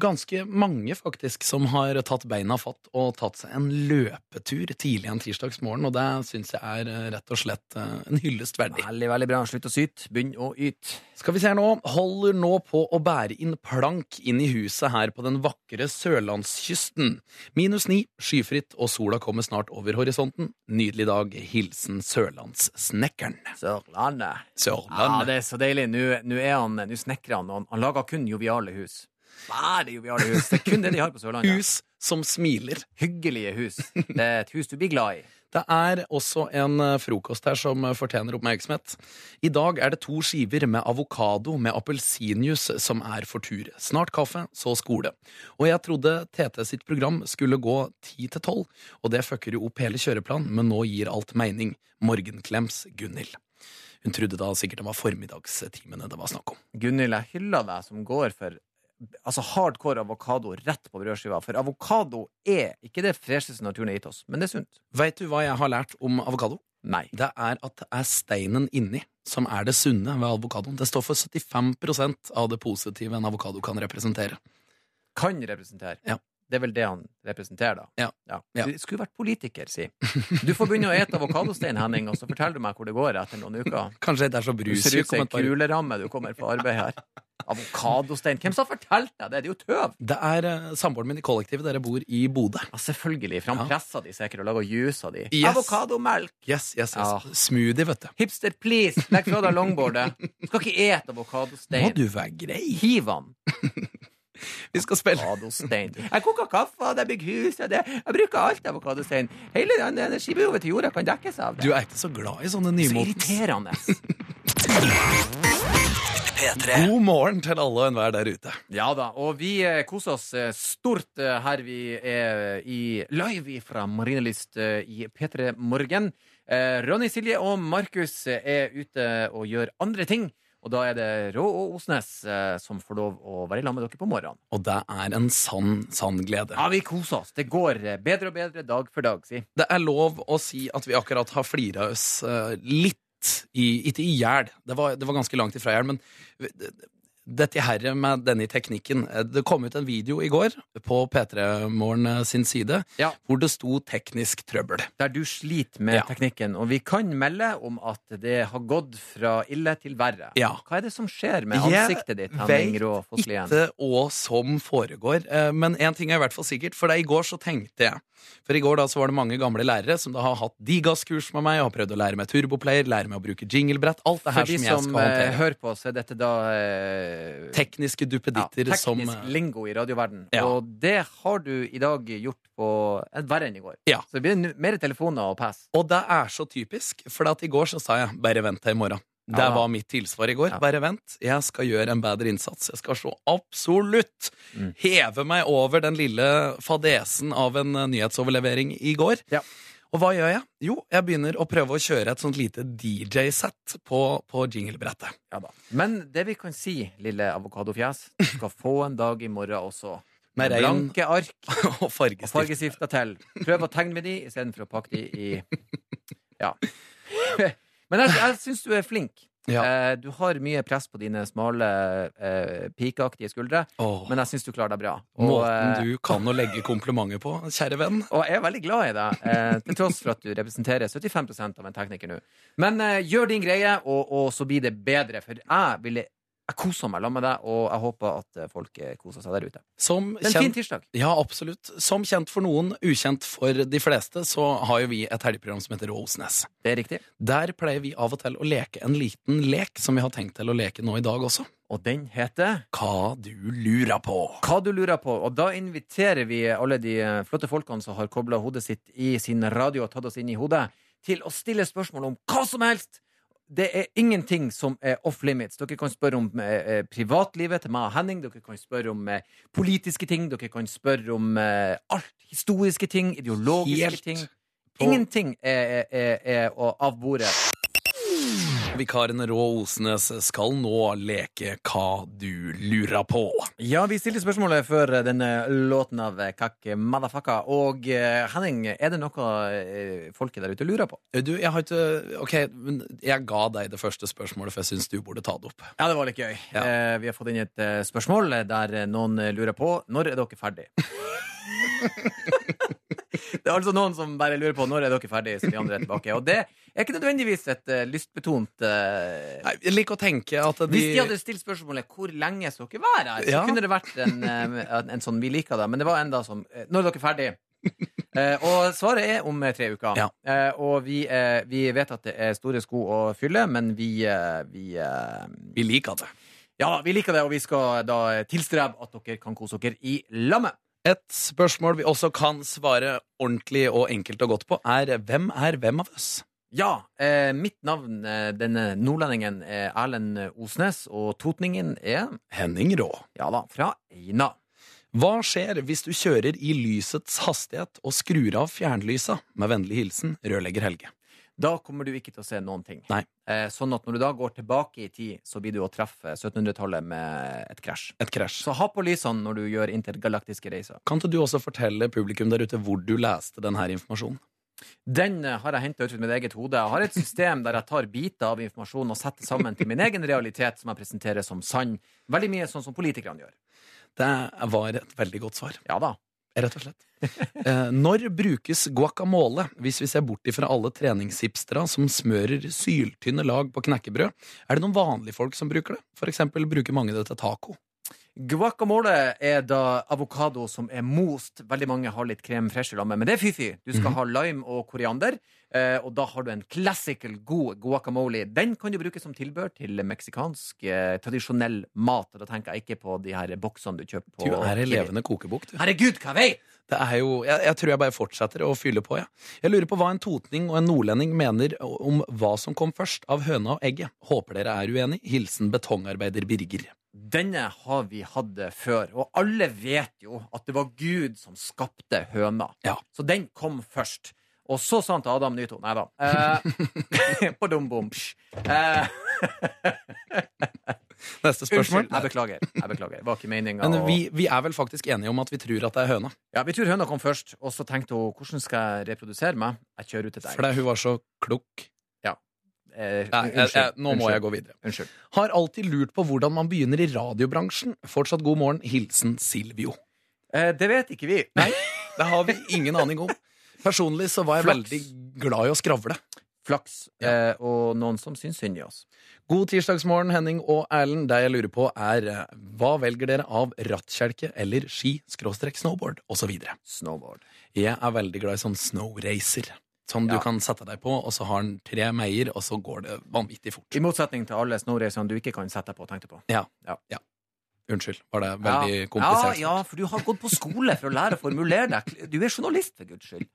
Ganske mange faktisk som har tatt beina fatt og tatt seg en løpetur tidlig en tirsdagsmorgen, og det syns jeg er eh, rett og slett eh, en hyllest verdig. Veldig, veldig bra. Slutt å syte. Begynn å yte. Skal vi se her nå, holder nå på å bære inn plank inn i huset her på den vakre sørlandskysten. Minus ni, skyfritt, og sola kommer snart over horisonten. Nydelig dag. Hilsen Sørlandssnekkeren. Sørlandet. Ja, det er så deilig. Nå nå er han, nå snekrer han, og han, han lager kun joviale hus. Bare joviale hus. Det er kun det de har på Sørlandet. Hus som smiler. Hyggelige hus. Det er et hus du blir glad i. Det er også en eh, frokost her som eh, fortjener oppmerksomhet. I dag er det to skiver med avokado med appelsinjuice som er for tur. Snart kaffe, så skole. Og jeg trodde TT sitt program skulle gå ti til tolv, og det fucker jo opp hele kjøreplanen, men nå gir alt mening. Morgenklems Gunhild. Hun trodde da sikkert det var formiddagstimene det var snakk om. Gunhild, jeg hyller deg som går for altså hardcore avokado rett på brødskiva. For avokado er ikke det fresheste naturen har gitt oss, men det er sunt. Veit du hva jeg har lært om avokado? Nei. Det er at det er steinen inni som er det sunne ved avokadoen. Det står for 75% av det positive en avokado kan representere. Kan representere. Ja. Det er vel det han representerer, da. Ja. Ja. Du skulle vært politiker, si. Du får begynne å ete avokadostein, Henning, og så forteller du meg hvor det går etter noen uker. Kanskje det er så Du ser ut som en kuleramme du kommer på arbeid her. Avokadostein. Hvem som har fortalt deg det? Det er jo tøv! Det er uh, samboeren min i kollektivet. Dere bor i Bodø. Ja, selvfølgelig. For han Ja. presser de sikkert og lager juice av de. Yes. Avokadomelk! Yes, yes, yes. Ja. Smoothie, vet du. Hipster, please! Legg fra deg longboardet. Du skal ikke ete Må avokadostein. du være grei? Hiv han. Vi skal spille Avokadostein. Jeg koker kaffe, og jeg bygger hus, og det. jeg bruker alt avokadostein. Hele den energibehovet til jorda kan dekkes av det. Du er ikke så glad i sånne så irriterende. P3. God morgen til alle og enhver der ute. Ja da, og vi eh, koser oss eh, stort eh, her vi er i live fra Marienlyst eh, i P3 Morgen. Eh, Ronny, Silje og Markus eh, er ute og gjør andre ting. Og da er det Rå og Osnes eh, som får lov å være sammen med dere på morgenen. Og det er en sann, sann glede. Ja, vi koser oss. Det går eh, bedre og bedre dag for dag, si. Det er lov å si at vi akkurat har flira oss eh, litt i, Ikke i hjel, det, var- det var ganske langt ifra hjel, men dette her med denne teknikken eh, Det kom ut en video i går på P3 Morgen eh, sin side Ja. hvor det sto 'teknisk trøbbel'. Der du sliter med Ja. teknikken. Og vi kan melde om at det har gått fra ille til verre. Ja. Hva er det som skjer med ansiktet ditt? Jeg vet Ikke hva som foregår, eh, men én ting er i hvert fall sikkert. For det i går så tenkte jeg For i går da så var det mange gamle lærere som da har hatt Digas-kurs med meg og har prøvd å lære meg turboplayer, lære meg å bruke jinglebrett. Alt det For her de som jeg som skal håndtere. hører på, så er dette da eh, Tekniske ja, teknisk som Teknisk lingo i radioverden. Ja. Og det har du i dag gjort på verre enn i går. Ja. Så det blir mer telefoner og pass. Og det er så typisk, for at i går så sa jeg 'bare vent til i morgen'. Det var mitt tilsvar i går. Bare vent, jeg skal gjøre en bedre innsats. Jeg skal så absolutt Mm. heve meg over den lille fadesen av en eh, nyhetsoverlevering i går. Ja. Og hva gjør jeg? Jo, jeg begynner å prøve å kjøre et sånt lite DJ-sett på, på jinglebrettet. Ja da. Men det vi kan si, lille avokadofjes, du skal få en dag i morgen også. Med regn blanke ark og og fargestift. til. Prøv å tegne med de istedenfor å pakke de i Ja. Men jeg, jeg syns du er flink. Ja. Eh, du har mye press på dine smale, eh, pikeaktige skuldre, Åh, men jeg syns du klarer deg bra. Og, måten eh, du kan å legge komplimenter på, kjære venn. og jeg er veldig glad i deg, eh, til tross for at du representerer 75 av en tekniker nå. Men eh, gjør din greie, og, og så blir det bedre. For jeg ville jeg koser meg sammen med deg, og jeg håper at eh, folk eh, koser seg der ute. Som Det er en fin kjent, tirsdag. ja, absolutt. Som kjent for noen, ukjent for de fleste, så har jo vi et helgeprogram som heter Rosenes. Det er riktig. Der pleier vi av og til å leke en liten lek som vi har tenkt til å leke nå i dag også. Og den heter Hva du lurer på. Hva du lurer på. Og da inviterer vi alle de eh, flotte folkene som har kobla hodet sitt i sin radio og tatt oss inn i hodet, til å stille spørsmål om hva som helst. Det er ingenting som er off limits. Dere kan spørre om eh, eh, privatlivet til meg og Henning. Dere kan spørre om eh, politiske ting. Dere kan spørre om eh, alt. Historiske ting, ideologiske Helt ting. Ingenting er, er, er, er av bordet. Vikaren Rå Osnes skal nå leke Hva du lurer på. Ja, vi stilte spørsmålet før denne låten av Kakk Madafaka. Og eh, Henning, er det noe eh, folket der ute lurer på? Du, jeg har ikke Ok, men jeg ga deg det første spørsmålet, for jeg syns du burde ta det opp. Ja, det var litt gøy. Ja. Eh, vi har fått inn et eh, spørsmål der eh, noen eh, lurer på når er dere ferdig? det er altså noen som bare lurer på når er dere ferdige, så de andre er tilbake. Og det er ikke nødvendigvis et uh, lystbetont uh, Nei, Jeg liker å tenke at de Hvis de hadde stilt spørsmålet hvor lenge skal dere være her, så Ja. kunne det vært en, uh, en, en sånn vi liker det. Men det var enda som Når er dere ferdige? Og svaret er om tre uker. Ja. Og vi, vi vet at det er store sko å fylle, men vi, vi Vi liker det. Ja, vi liker det, og vi skal da tilstrebe at dere kan kose dere i lammet. Et spørsmål vi også kan svare ordentlig og enkelt og godt på, er hvem er hvem av oss? Ja, eh, mitt navn, eh, denne nordlendingen, er Erlend Osnes, og totningen er Henning Rå. Ja da, fra Eina. Hva skjer hvis du kjører i lysets hastighet og skrur av fjernlysa? Med vennlig hilsen rørlegger Helge. Da kommer du ikke til å se noen ting. Eh, sånn at når du da går tilbake i tid, så blir du å treffe 1700-tallet med et krasj. Et krasj. Så ha på lysene når du gjør intergalaktiske reiser. Kan ikke du også fortelle publikum der ute hvor du leste denne informasjonen? Den eh, har jeg henta ut fra mitt eget hode. Jeg har et system der jeg tar biter av informasjon og setter sammen til min egen realitet, som jeg presenterer som sann. Veldig mye sånn som politikerne gjør. Det var et veldig godt svar. Ja da. Rett og slett. Eh, når brukes guacamole, hvis vi ser bort ifra alle treningshipstera som smører syltynne lag på knekkebrød? Er det noen vanlige folk som bruker det? For eksempel bruker mange det til taco. Guacamole er da avokado som er most. Veldig mange har litt krem fresh i lammet, men det er fy-fy. Du skal ha lime og koriander, eh, og da har du en classical god guacamole. Den kan du bruke som tilbør til meksikansk eh, tradisjonell mat. Da tenker jeg ikke på de her boksene du kjøper på Du er en levende kokebok, du. Herregud, hva vei! Det er jo, jeg, jeg tror jeg bare fortsetter å fylle på. Ja. Jeg lurer på hva en totning og en nordlending mener om hva som kom først av høna og egget. Håper dere er uenig. Hilsen betongarbeider Birger. Denne har vi hatt før, og alle vet jo at det var Gud som skapte høna. Ja. Så den kom først. Og så sa han til Adam Nyto Nei da. Eh, på dum bom. Eh, Neste spørsmål. unnskyld, jeg beklager. Jeg beklager. Det var ikke meninga. Men vi, vi er vel faktisk enige om at vi tror at det er høna. Ja, vi tror høna kom først, og så tenkte hun hvordan skal jeg reprodusere meg? Jeg kjører ut et egg. Fordi hun var så klok. Eh, Nei, jeg, jeg, nå må unnskyld. jeg gå videre. Unnskyld. Har alltid lurt på hvordan man begynner i radiobransjen. Fortsatt god morgen. Hilsen Silvio. Eh, det vet ikke vi. Nei, det har vi ingen aning om. Personlig så var jeg Flaks. veldig glad i å skravle. Flaks. Eh, og noen som syns synd i oss. God tirsdagsmorgen, Henning og Erlend. Det jeg lurer på, er eh, hva velger dere av rattkjelke eller ski, skråstrek snowboard osv.? Snowboard. Jeg er veldig glad i sånn snowracer. Sånn du Ja. kan sette deg på, og så har den tre meier, og så går det vanvittig fort. I motsetning til alle snorreisene du ikke kan sette deg på og tenke på. Unnskyld, var det veldig ja. komplisert? Ja, ja, for du har gått på skole for å lære å formulere deg. Du er journalist, for guds skyld.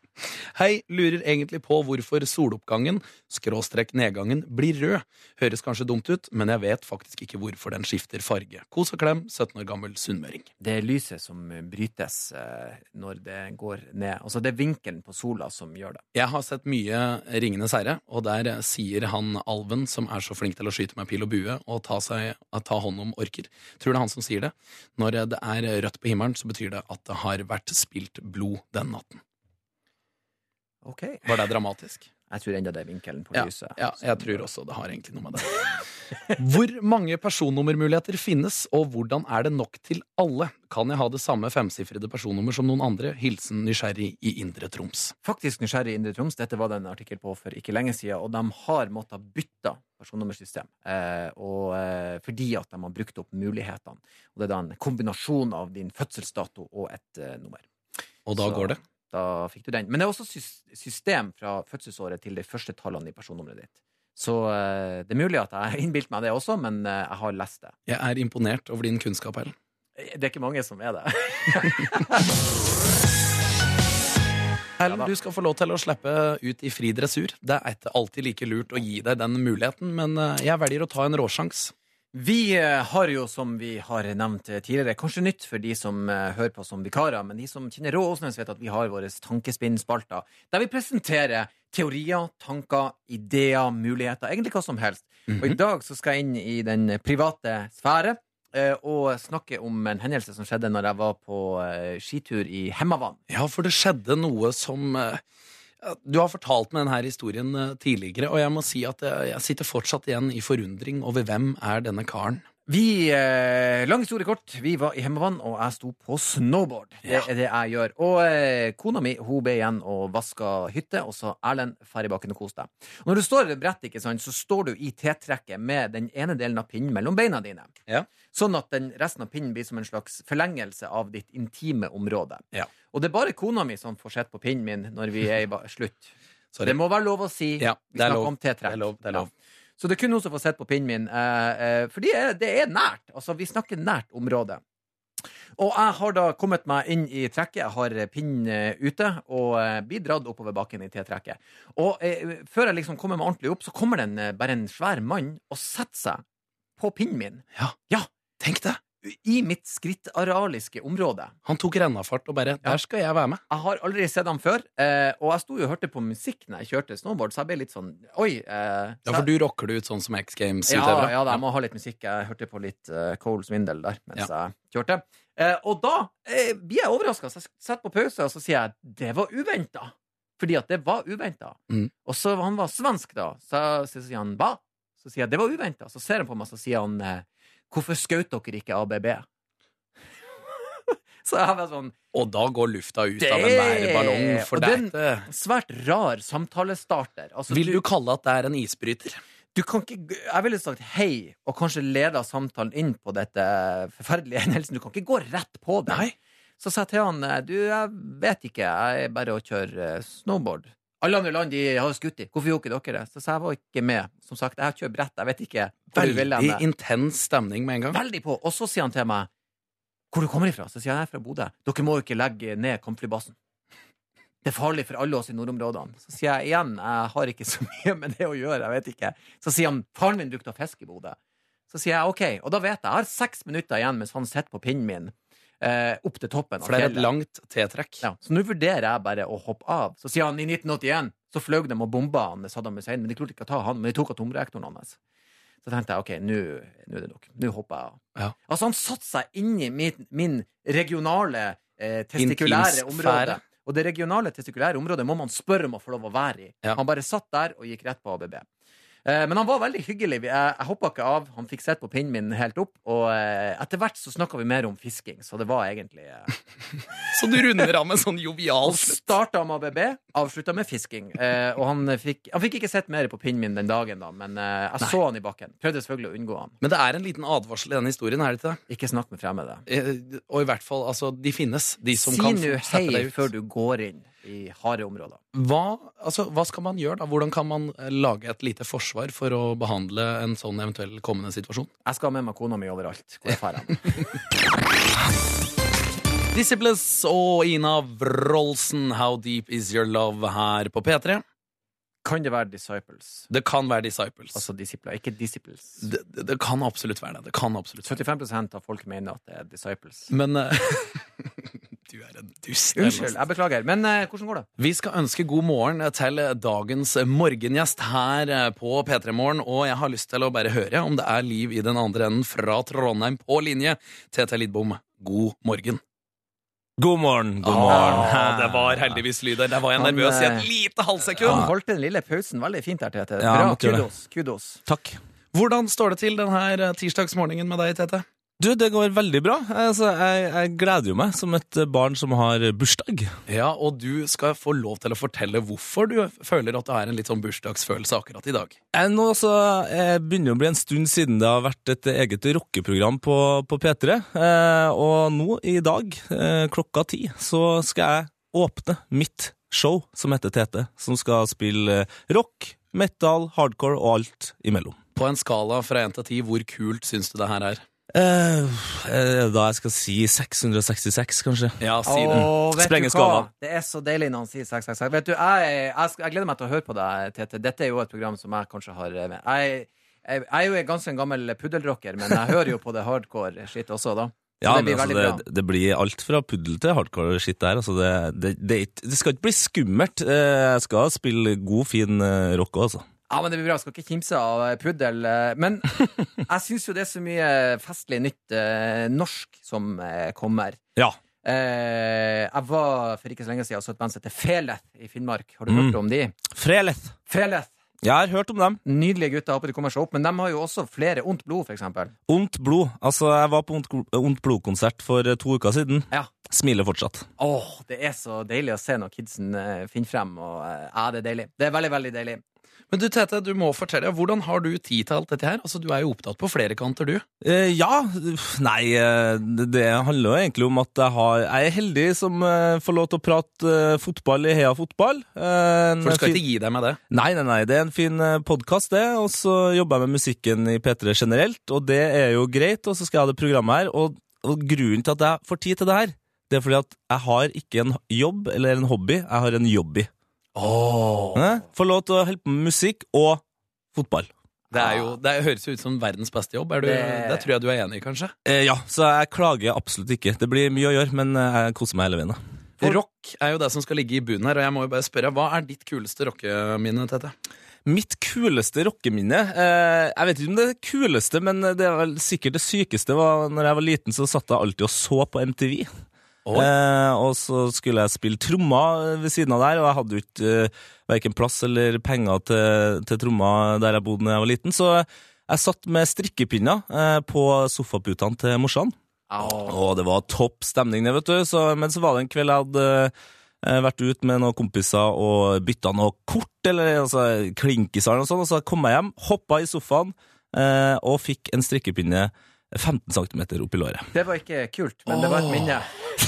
Hei, lurer egentlig på hvorfor soloppgangen, skråstrek nedgangen, blir rød. Høres kanskje dumt ut, men jeg vet faktisk ikke hvorfor den skifter farge. Kos og klem, 17 år gammel sunnmøring. Det er lyset som brytes eh, når det går ned. Altså, det er vinkelen på sola som gjør det. Jeg har sett mye Ringenes herre, og der sier han alven, som er så flink til å skyte med pil og bue og ta, seg, ta hånd om orker, tror det er han som sier det. Når det er rødt på himmelen, så betyr det at det har vært spilt blod den natten. Ok. Var det dramatisk? Jeg tror enda det er vinkelen på Ja, lyset. ja, jeg tror også det har egentlig noe med det. Hvor mange personnummermuligheter finnes, og hvordan er det nok til alle? Kan jeg ha det samme femsifrede personnummer som noen andre? Hilsen nysgjerrig i Indre Troms. Faktisk nysgjerrig i Indre Troms. Dette var det en artikkel på for ikke lenge siden, og de har måttet bytte personnummersystem. Eh, og, eh, fordi at de har brukt opp mulighetene. Og det er da en kombinasjon av din fødselsdato og et eh, nummer. Og da Så går det. Da fikk du den. Men det er også system fra fødselsåret til de første tallene i personnummeret ditt. Så eh, det er mulig at jeg har innbilt meg det også, men eh, jeg har lest det. Jeg er imponert over din kunnskap, Ellen. Det er ikke mange som er det. Ellen, da. du skal få lov til å slippe ut i fri dressur. Det er ikke alltid like lurt å gi deg den muligheten, men eh, jeg velger å ta en råsjans. Vi eh, har jo, som vi har nevnt eh, tidligere, kanskje nytt for de som eh, hører på som vikarer, men de som kjenner Rå Åsnes, vet at vi har våre tankespinnspalter, der vi presenterer teorier, tanker, ideer, muligheter, egentlig hva som helst. Og i dag så skal jeg inn i den private sfære eh, og snakke om en hendelse som skjedde når jeg var på eh, skitur i Hemmavann. Ja, for det skjedde noe som eh, Du har fortalt meg denne historien tidligere, og jeg må si at jeg sitter fortsatt igjen i forundring over hvem er denne karen. Vi, eh, lang historie kort, vi var i hjemmevann, og jeg sto på snowboard. Det er det jeg gjør. Og eh, kona mi hun ble igjen og vaska hytte, og så Erlend, ferdig i bakken og kos deg. Og når du står i brettet, ikke sant, så står du i T-trekket med den ene delen av pinnen mellom beina dine. Ja. Sånn at den, resten av pinnen blir som en slags forlengelse av ditt intime område. Ja. Og det er bare kona mi som får sett på pinnen min når vi er i slutt. Sorry. Det må være lov å si. Ja, vi er snakker om T-trekk. Det er lov, det er lov. Så det er kun hun som får sett på pinnen min, eh, eh, for det er, det er nært. Altså, vi snakker nært område. Og jeg har da kommet meg inn i trekket. Jeg har pinnen eh, ute og eh, blir dratt oppover bakken i T-trekket. Og eh, før jeg liksom kommer meg ordentlig opp, så kommer det en, eh, bare en svær mann og setter seg på pinnen min. Ja. Ja, Tenk det! I mitt skrittarealiske område. Han tok rennafart og bare Der skal jeg være med. Jeg har aldri sett ham før, eh, og jeg sto jo og hørte på musikk når jeg kjørte snowboard, så jeg ble litt sånn Oi. Eh, Ja, for du rocker det ut sånn som X Games-utøvere? ja, da, jeg må ha litt musikk. Jeg hørte på litt uh, Cole Swindle der mens Ja. jeg kjørte. Eh, og da eh, blir jeg overraska, så jeg setter på pause, og så sier jeg det var uventa. Fordi at det var uventa. Mm. Og så han var svensk, da. Så, så sier han hva? Så sier jeg det var uventa. Så ser han på meg, så sier han eh, hvorfor skjøt dere ikke ABB? så jeg var sånn Og da går lufta ut Det- av enhver ballong, for deg. det er en svært rar samtalestarter. Altså, Vil du kalle at det er en isbryter? du kan ikke Jeg ville sagt hei, og kanskje leda samtalen inn på dette forferdelige hendelsen. Du kan ikke gå rett på det. Nei. Så sa jeg til han du, jeg vet ikke, jeg er bare å kjøre eh, snowboard. Alle andre land de har skutt i. Hvorfor gjorde ikke dere det? Så jeg var ikke med. Som sagt, jeg har kjørt brett. Jeg vet ikke Veldig intens stemning med en gang. Veldig på. Og så sier han til meg hvor du kommer ifra. Så sier jeg jeg er fra Bodø. Dere må jo ikke legge ned kampflybasen. Det er farlig for alle oss i nordområdene. Så sier jeg igjen, jeg har ikke så mye med det å gjøre. jeg vet ikke. Så sier han faren min brukte å fiske i Bodø. Så sier jeg OK, og da vet jeg. Jeg har seks minutter igjen mens han sitter på pinnen min eh, opp til toppen For det er et langt T-trekk. Ja, så nå vurderer jeg bare å hoppe av. Så sier han i 1981 så fløy de og bomba han Saddam Hussein, men de klarte ikke å ta han, men de tok atomreaktoren hans. Så tenkte jeg ok, nå er det nok. Nå hopper jeg av. Ja. Altså, han satte seg inn i min, min regionale eh, testikulære område. Og det regionale testikulære området må man spørre om å få lov å være i. Ja. Han bare satt der og gikk rett på ABB. Eh, Men han var veldig hyggelig. Jeg, jeg hoppa ikke av. Han fikk sett på pinnen min helt opp. Og eh, etter hvert så snakka vi mer om fisking, så det var egentlig eh, Så du runder av med sånn jovial slutt. starta med ABB, avslutta med fisking. Og han fikk, han fikk ikke sett mer på pinnen min den dagen, da, men jeg jeg så han i bakken. Prøvde selvfølgelig å unngå han. Men det er en liten advarsel i denne historien, er det ikke det? Ikke snakk med fremmede. Og i hvert fall, altså, de finnes. De som Si kan nå hei deg ut. før du går inn i harde områder. Hva, altså, hva skal man gjøre da? Hvordan kan man eh, lage et lite forsvar for å behandle en sånn eventuell kommende situasjon? Jeg skal ha med meg kona mi overalt. Hvor jeg drar hen. Disciples og Ina Wroldsen, How Deep Is Your Love her på P3. Kan det være Disciples? Det kan være Disciples. Altså disipler, ikke Disciples. det, det, det kan absolutt være det. Det kan absolutt være. 75 av folk mener at det er Disciples. Men eh, Du er en dust. Unnskyld, jeg beklager. Men eh, hvordan går det? Vi skal ønske god morgen til dagens morgengjest her eh, på P3 Morgen. Og jeg har lyst til å bare høre om det er liv i den andre enden fra Trondheim på linje. TT Lidbom, god morgen. God morgen, god morgen. Ah, det var heldigvis lyd der. Der var jeg Han, nervøs i eh, et lite halvsekund. Ja. holdt den lille pausen veldig fint der, Tete. Ja, Bra. Kudos. kudos. Takk. Hvordan står det til denne tirsdagsmorgenen med deg, Tete? Du, det går veldig bra. Altså, jeg, jeg gleder jo meg som et barn som har bursdag. Ja, og du skal få lov til å fortelle hvorfor du føler at det er en litt sånn bursdagsfølelse akkurat i dag. Jeg, nå, så, jeg begynner å bli en stund siden det har vært et eget rockeprogram på, på P3. Eh, og nå i dag, eh, klokka ti, så skal jeg åpne mitt show som heter Tete. Som skal spille rock, metal, hardcore og alt imellom. På en skala fra 1 til 10, hvor kult syns du det her er? Eh, eh, da jeg skal si 666, kanskje. Ja, si det. Sprenge skalaen. Det er så deilig når han sier 666. Vet du, jeg, jeg, jeg gleder meg til å høre på deg, Tete. Dette er jo et program som jeg kanskje har eh, med. Jeg, jeg, jeg er jo en ganske en gammel puddelrocker, men jeg hører jo på det hardcore shit også, da. Så Ja, det blir men altså, bra. det, det blir alt fra puddel til hardcore shit der. Altså det, det, det, det skal ikke bli skummelt. Jeg skal spille god, fin rock òg, altså. Ja, men det blir bra. Jeg skal ikke kimse av eh, puddel. eh, Men jeg syns jo det er så mye festlig nytt eh, norsk som eh, kommer. Ja. Eh, jeg var for ikke så lenge siden og så et band som heter Feleth i Finnmark. Har du Mm. hørt om de? Freleth. Freleth. Jeg har hørt om dem. Nydelige gutter. Håper de kommer seg opp. Men de har jo også flere Ondt blod, for eksempel. Ondt blod. Altså, jeg var på Ondt, ondt blod-konsert for eh, to uker siden. Ja. Smiler fortsatt. Åh, det er så deilig å se når kidsen eh, finner frem. Og, eh, ja, det er deilig. Det er veldig, veldig deilig. Men du, Tete, du må fortelle. Hvordan har du tid til alt dette her? Altså, Du er jo opptatt på flere kanter, du. Eh, ja. Nei, eh, det handler jo egentlig om at jeg, har, jeg er heldig som eh, får lov til å prate eh, fotball i Heia Fotball. Eh, For du skal fin- ikke gi deg med det. Nei, nei, nei, det er en fin podkast, det. Og så jobber jeg med musikken i P3 generelt, og det er jo greit. Og så skal jeg ha det programmet her. Og, og grunnen til at jeg får tid til det her, det er fordi at jeg har ikke en jobb eller en hobby, jeg har en jobby. Oh. Får lov til å holde på med musikk og fotball. Det, er jo, det høres jo ut som verdens beste jobb. Er du, Det- det... tror jeg du er enig i, kanskje? Eh, ja, så jeg klager absolutt ikke. Det blir mye å gjøre, men eh, jeg koser meg hele veien. For- Rock er jo det som skal ligge i bunnen her, og jeg må jo bare spørre, hva er ditt kuleste rockeminne, Tete? Mitt kuleste rockeminne eh, Jeg vet ikke om det er det kuleste, men det er vel sikkert det sykeste var når jeg var liten, så satt jeg alltid og så på MTV. Oi. Eh, og så skulle jeg spille trommer ved siden av der, og jeg hadde jo ikke eh, verken plass eller penger til, til trommer der jeg bodde da jeg var liten, så jeg satt med strikkepinner eh, på sofaputene til morsan. Oh. Og det var topp stemning, det, vet du. Så, men så var det en kveld jeg hadde, eh, vært ute med noen kompiser og bytta noe kort, eller altså, klinkiser eller noe sånt, og så kom jeg hjem, hoppa i sofaen eh, og fikk en strikkepinne 15 cm opp i låret. Det var ikke kult, men det var et minne.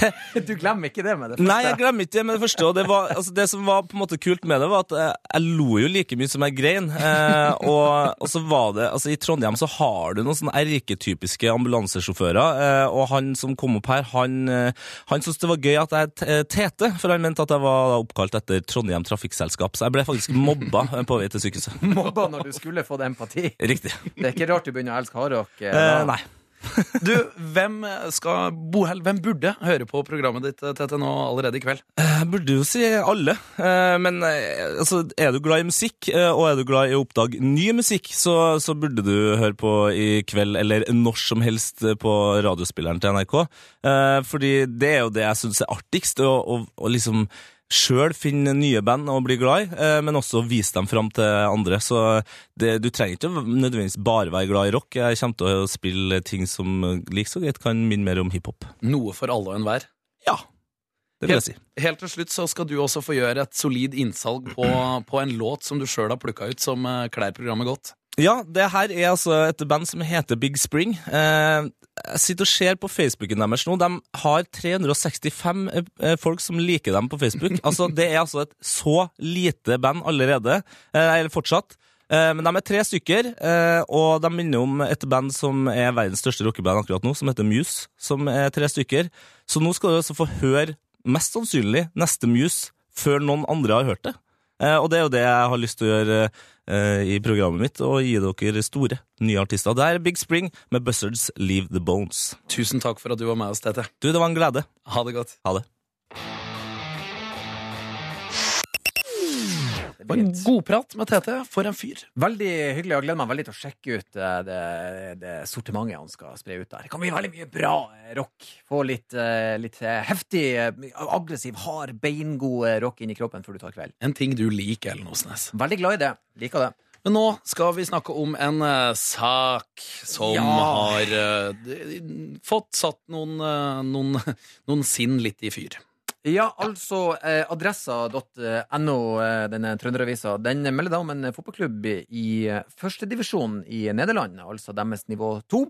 Du glemmer ikke det med det første. Nei, jeg glemmer ikke det med det første. Og det, var, altså, det som var på en måte kult med det, var at jeg, jeg lo jo like mye som jeg grein. Eh, og, og så var det Altså, i Trondheim så har du noen sånne erketypiske ambulansesjåfører, eh, og han som kom opp her, han, eh, han syntes det var gøy at jeg t- tete, for han mente at jeg var oppkalt etter Trondheim Trafikkselskap. Så jeg ble faktisk mobba på vei til sykehuset. Mobba når du skulle fått empati. Riktig. Det er ikke rart du begynner å elske hardrock. eh, Eh, nei. Du, hvem skal Bohell, hvem burde høre på programmet ditt Tete, nå allerede i kveld? Jeg burde jo si alle, eh, men eh, altså, er du glad i musikk, eh, og er du glad i å oppdage ny musikk, så, så burde du høre på i kveld, eller når som helst eh, på radiospilleren til NRK. Eh, Fordi det er jo det jeg syns er artigst, å liksom sjøl finne nye band og bli glad i, eh, men også vise dem fram til andre. Så det, du trenger ikke nødvendigvis bare være glad i rock. Jeg kommer til å spille ting som like så greit kan minne mer om hiphop. Noe for alle og enhver. Ja, det vil jeg si. Helt til slutt så skal du også få gjøre et solid innsalg på, på en låt som du sjøl har plukka ut, som eh, klær programmet godt. Ja, det her er altså et band som heter Big Spring. Eh, jeg sitter og ser på Facebooken deres nå. De har 365 eh, folk som liker dem på Facebook. Altså, Det er altså et så lite band allerede, eh, eller fortsatt. Eh, men de er tre stykker, og de minner om et band som er verdens største rockeband akkurat nå, som heter Muse, som er tre stykker. Så nå skal du altså få høre mest sannsynlig neste Muse før noen andre har hørt det. Eh, og det er jo det jeg har lyst til å gjøre eh, i programmet mitt, og gi dere store, nye artister. Det er Big Spring med Buzzards Leave the Bones. Tusen takk for at du var med oss, Tete. Du, det var en glede. Ha det godt. Ha det. Det var en godprat med Tete. For en fyr. Veldig hyggelig. Jeg gleder meg veldig til å sjekke ut eh, det, det sortimentet han skal spre ut der. Det kan bli veldig mye bra eh, rock. Få litt, eh, litt heftig, aggressiv, hard, beingod rock inn i kroppen før du tar kveld. En ting du liker, Ellen Osnes. Veldig glad i det. Liker det. Men nå skal vi snakke om en uh, sak som Ja. har uh, fått satt noen, uh, noen, noen sinn litt i fyr. Ja, altså eh, adressa.no, eh, denne trønderavisa, den melder da om en fotballklubb i eh, førstedivisjon i Nederland, altså deres nivå to,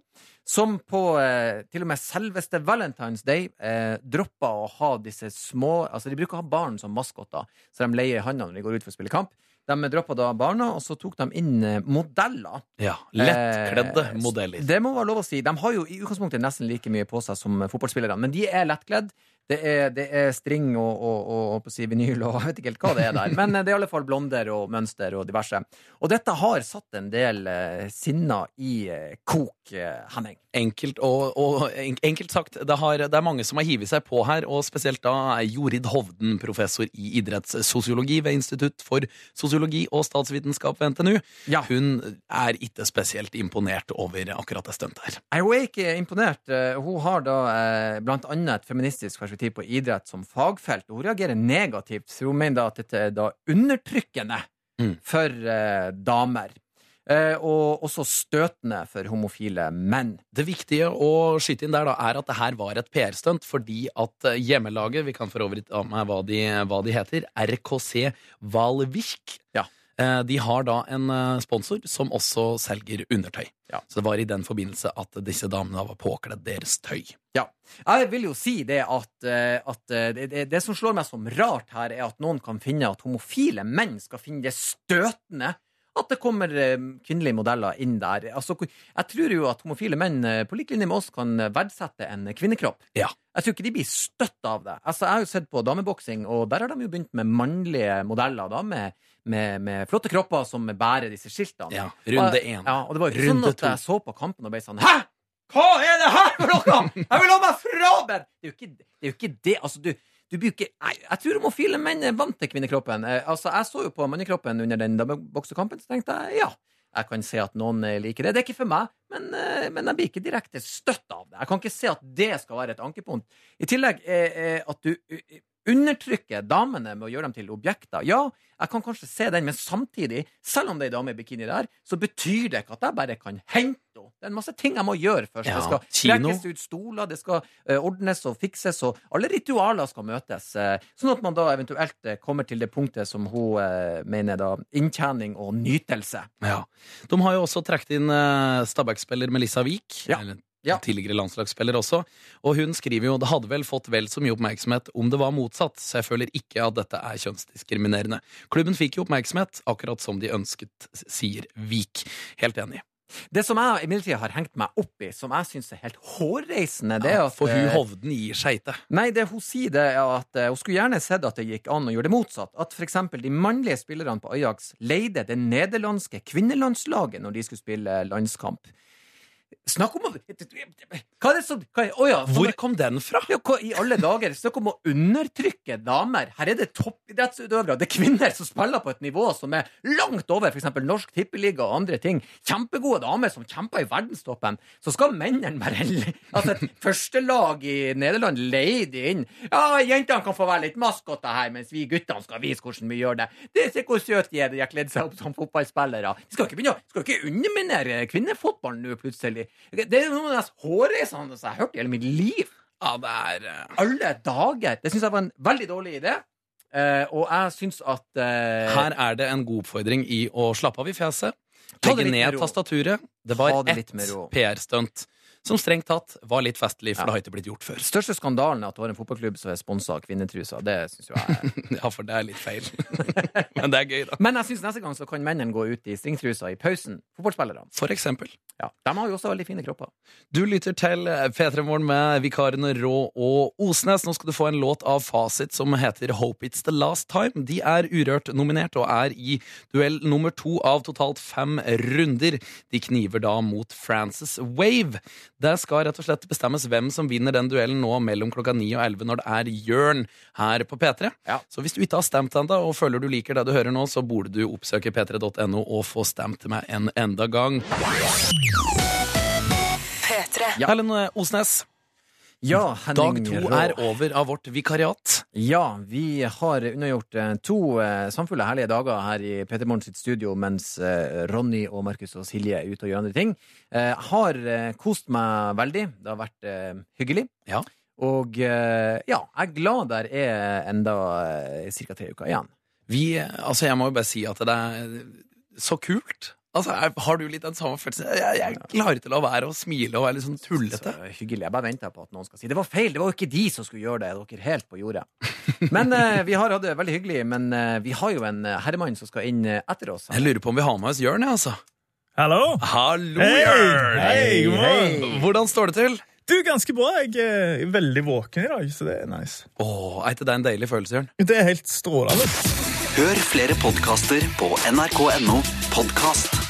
som på eh, til og med selveste Valentine's Day eh, droppa å ha disse små Altså, de bruker å ha barn som maskotter, så de leier handa når de går ut for å spille kamp. De droppa da barna, og så tok de inn eh, modeller. Ja, Lettkledde Eh, modeller. Det må være lov å si. De har jo i utgangspunktet nesten like mye på seg som fotballspillerne, men de er lettkledd. Det er, det er string og, og, og, si vinyl og jeg vet ikke helt hva det er der. Men det er i alle fall blonder og mønster og diverse. Og dette har satt en del eh, sinner i eh, kok, eh, Henning. Enkelt, og, og en- enkelt sagt, det, har, det er mange som har hivet seg på her, og spesielt da Jorid Hovden, professor i idrettssosiologi ved Institutt for sosiologi og statsvitenskap ved NTNU. Ja. Hun er ikke spesielt imponert over akkurat det stuntet her. Hun er ikke imponert. Hun har da blant annet et feministisk perspektiv på idrett som fagfelt. Hun reagerer negativt, for hun mener at dette er da undertrykkende Mm. for eh, damer. Eh, og også støtende for homofile menn. Det viktige å skyte inn der da, er at det her var et PR-stunt, fordi at eh, hjemmelaget, vi kan for øvrig ta med hva de, hva de heter, RKC Valvik, Ja. Eh, de har da en eh, sponsor som også selger undertøy. Ja. Så det var i den forbindelse at disse damene var påkledd deres tøy. Ja. Jeg vil jo si det at, eh, at det, det, det som slår meg som rart her, er at noen kan finne at homofile menn skal finne det støtende at det kommer eh, kvinnelige modeller inn der. Altså, jeg tror jo at homofile menn eh, på lik linje med oss kan verdsette en kvinnekropp. Ja. Jeg tror ikke de blir støtt av det. Altså, jeg har jo sett på dameboksing, og der har de jo begynt med mannlige modeller. da, med, med, med flotte kropper som bærer disse skiltene. Ja, runde én. Ja, og det var jo ikke Runde sånn at to. jeg så på kampen og ble sånn Hæ?! Hva er det her for noe?! Jeg vil ha meg frabedt! Det er jo ikke det. Er jo ikke det. Altså, du, du bruker Nei, jeg tror homofile menn er vant til kvinnekroppen. Eh, altså, jeg så jo på mannekroppen under den dameboksekampen, så tenkte jeg ja. Jeg kan se at noen eh, liker det. Det er ikke for meg, men, eh, men jeg blir ikke direkte støtt av det. Jeg kan ikke se at det skal være et ankepunkt. I tillegg eh, eh, at du undertrykker damene med å gjøre dem til objekter. Ja, jeg kan kanskje se den, men samtidig, selv om det er ei dame i bikini der, så betyr det ikke at jeg bare kan hente henne Det er en masse ting jeg må gjøre først. Ja, det skal trekkes ut stoler, det skal eh, ordnes og fikses, og alle ritualer skal møtes. eh, sånn at man da eventuelt eh, kommer til det punktet som hun mener da inntjening og nytelse. Ja. De har jo også trukket inn uh, Stabæk-spiller Melissa Wiik. Ja. Eller Ja. tidligere landslagsspiller også. Og hun skriver jo det hadde vel fått vel så mye oppmerksomhet om det var motsatt, så jeg føler ikke at dette er kjønnsdiskriminerende. Klubben fikk jo oppmerksomhet, akkurat som de ønsket, sier Vik. Helt enig. Det som jeg imidlertid har hengt meg opp i, som jeg syns er helt hårreisende, det er Ja, at for hun eh, Hovden gir seg ikke. Nei, det hun sier det er at eh, hun skulle gjerne sett at det gikk an å gjøre det motsatt. At f.eks. de mannlige spillerne på Ajax leide det nederlandske kvinnelandslaget når de skulle spille landskamp. Snakk om å Hva er det som hva oh ja, Hvor kom den fra? ja, hva i alle dager? Snakk om å undertrykke damer. Her er det toppidrettsutøvere. Det er kvinner som spiller på et nivå som er langt over f.eks. Norsk Tippeliga og andre ting. Kjempegode damer som kjemper i verdenstoppen. Så skal mennene være Altså, et førstelag i Nederland leier de inn. Ja, jentene kan få være litt maskotter her, mens vi guttene skal vise hvordan vi gjør det. Det Se hvor søte de er, de har kledd seg opp som fotballspillere. De skal ikke begynne skal ikke underminere kvinnefotballen nå, plutselig. Det er noe av det mest hårreisende jeg har hørt i hele mitt liv Ja, det er eh, alle dager! Det syns jeg var en veldig dårlig idé. Eh, og jeg syns at eh, Her er det en god oppfordring i å slappe av i fjeset. Ta det Legge litt med ned ro. tastaturet. Det Ta var det ett med ro. PR-stunt som strengt tatt var litt festlig, for Ja. det har ikke blitt gjort før. største skandalen er at du har en fotballklubb som er sponsa av kvinnetruser. Det syns jo jeg Ja, for det er litt feil. Men det er gøy, da. Men jeg syns neste gang så kan mennene gå ut i stringtruser i pausen. Fotballspillerne. For eksempel. Ja, De har jo også veldig fine kropper. Du lytter til P3 Morgen med vikarene Rå og Osnes. Nå skal du få en låt av Fasit som heter Hope It's The Last Time. De er urørt nominert og er i duell nummer to av totalt fem runder. De kniver da mot Frances Wave. Det skal rett og slett bestemmes hvem som vinner den duellen nå mellom klokka 9 og 11 når det er Jørn her på P3. Ja. Så hvis du ikke har stemt ennå og føler du liker det du hører nå, så burde du oppsøke p3.no og få stemt meg en enda gang. P3. Ja. Helen Osnes. Ja, Dag to Rå. er over av vårt vikariat. Ja, vi har unnagjort eh, to eh, samfulle herlige dager her i Peter Morgen sitt studio mens eh, Ronny og Markus og Silje er ute og gjør andre ting. Har kost meg veldig. Det har vært hyggelig. Ja. Og ja, jeg er glad der er enda ca. tre uker igjen. Vi, altså jeg må jo bare si at det er så kult. Altså, er, Har du litt den samme følelsen? Jeg, jeg klarer ikke å la være å smile og være litt sånn tullete. Så hyggelig. Jeg bare venta på at noen skal si det var feil. Det var jo ikke de som skulle gjøre det. Dere er helt på jordet. Men eh, vi har hatt det veldig hyggelig. Men eh, vi har jo en eh, herremann som skal inn eh, etter oss. Jeg lurer på om vi har med oss Jørn, jeg, altså. Hallo? Hallo, Hei! Jørn! Hei, god morgen. Hvordan står det til? Du, ganske bra. Jeg er veldig våken i dag, så det er nice. Åh, Er ikke det en deilig følelse, Jørn? Det er helt strålende. Hør flere podkaster på nrk.no podkast.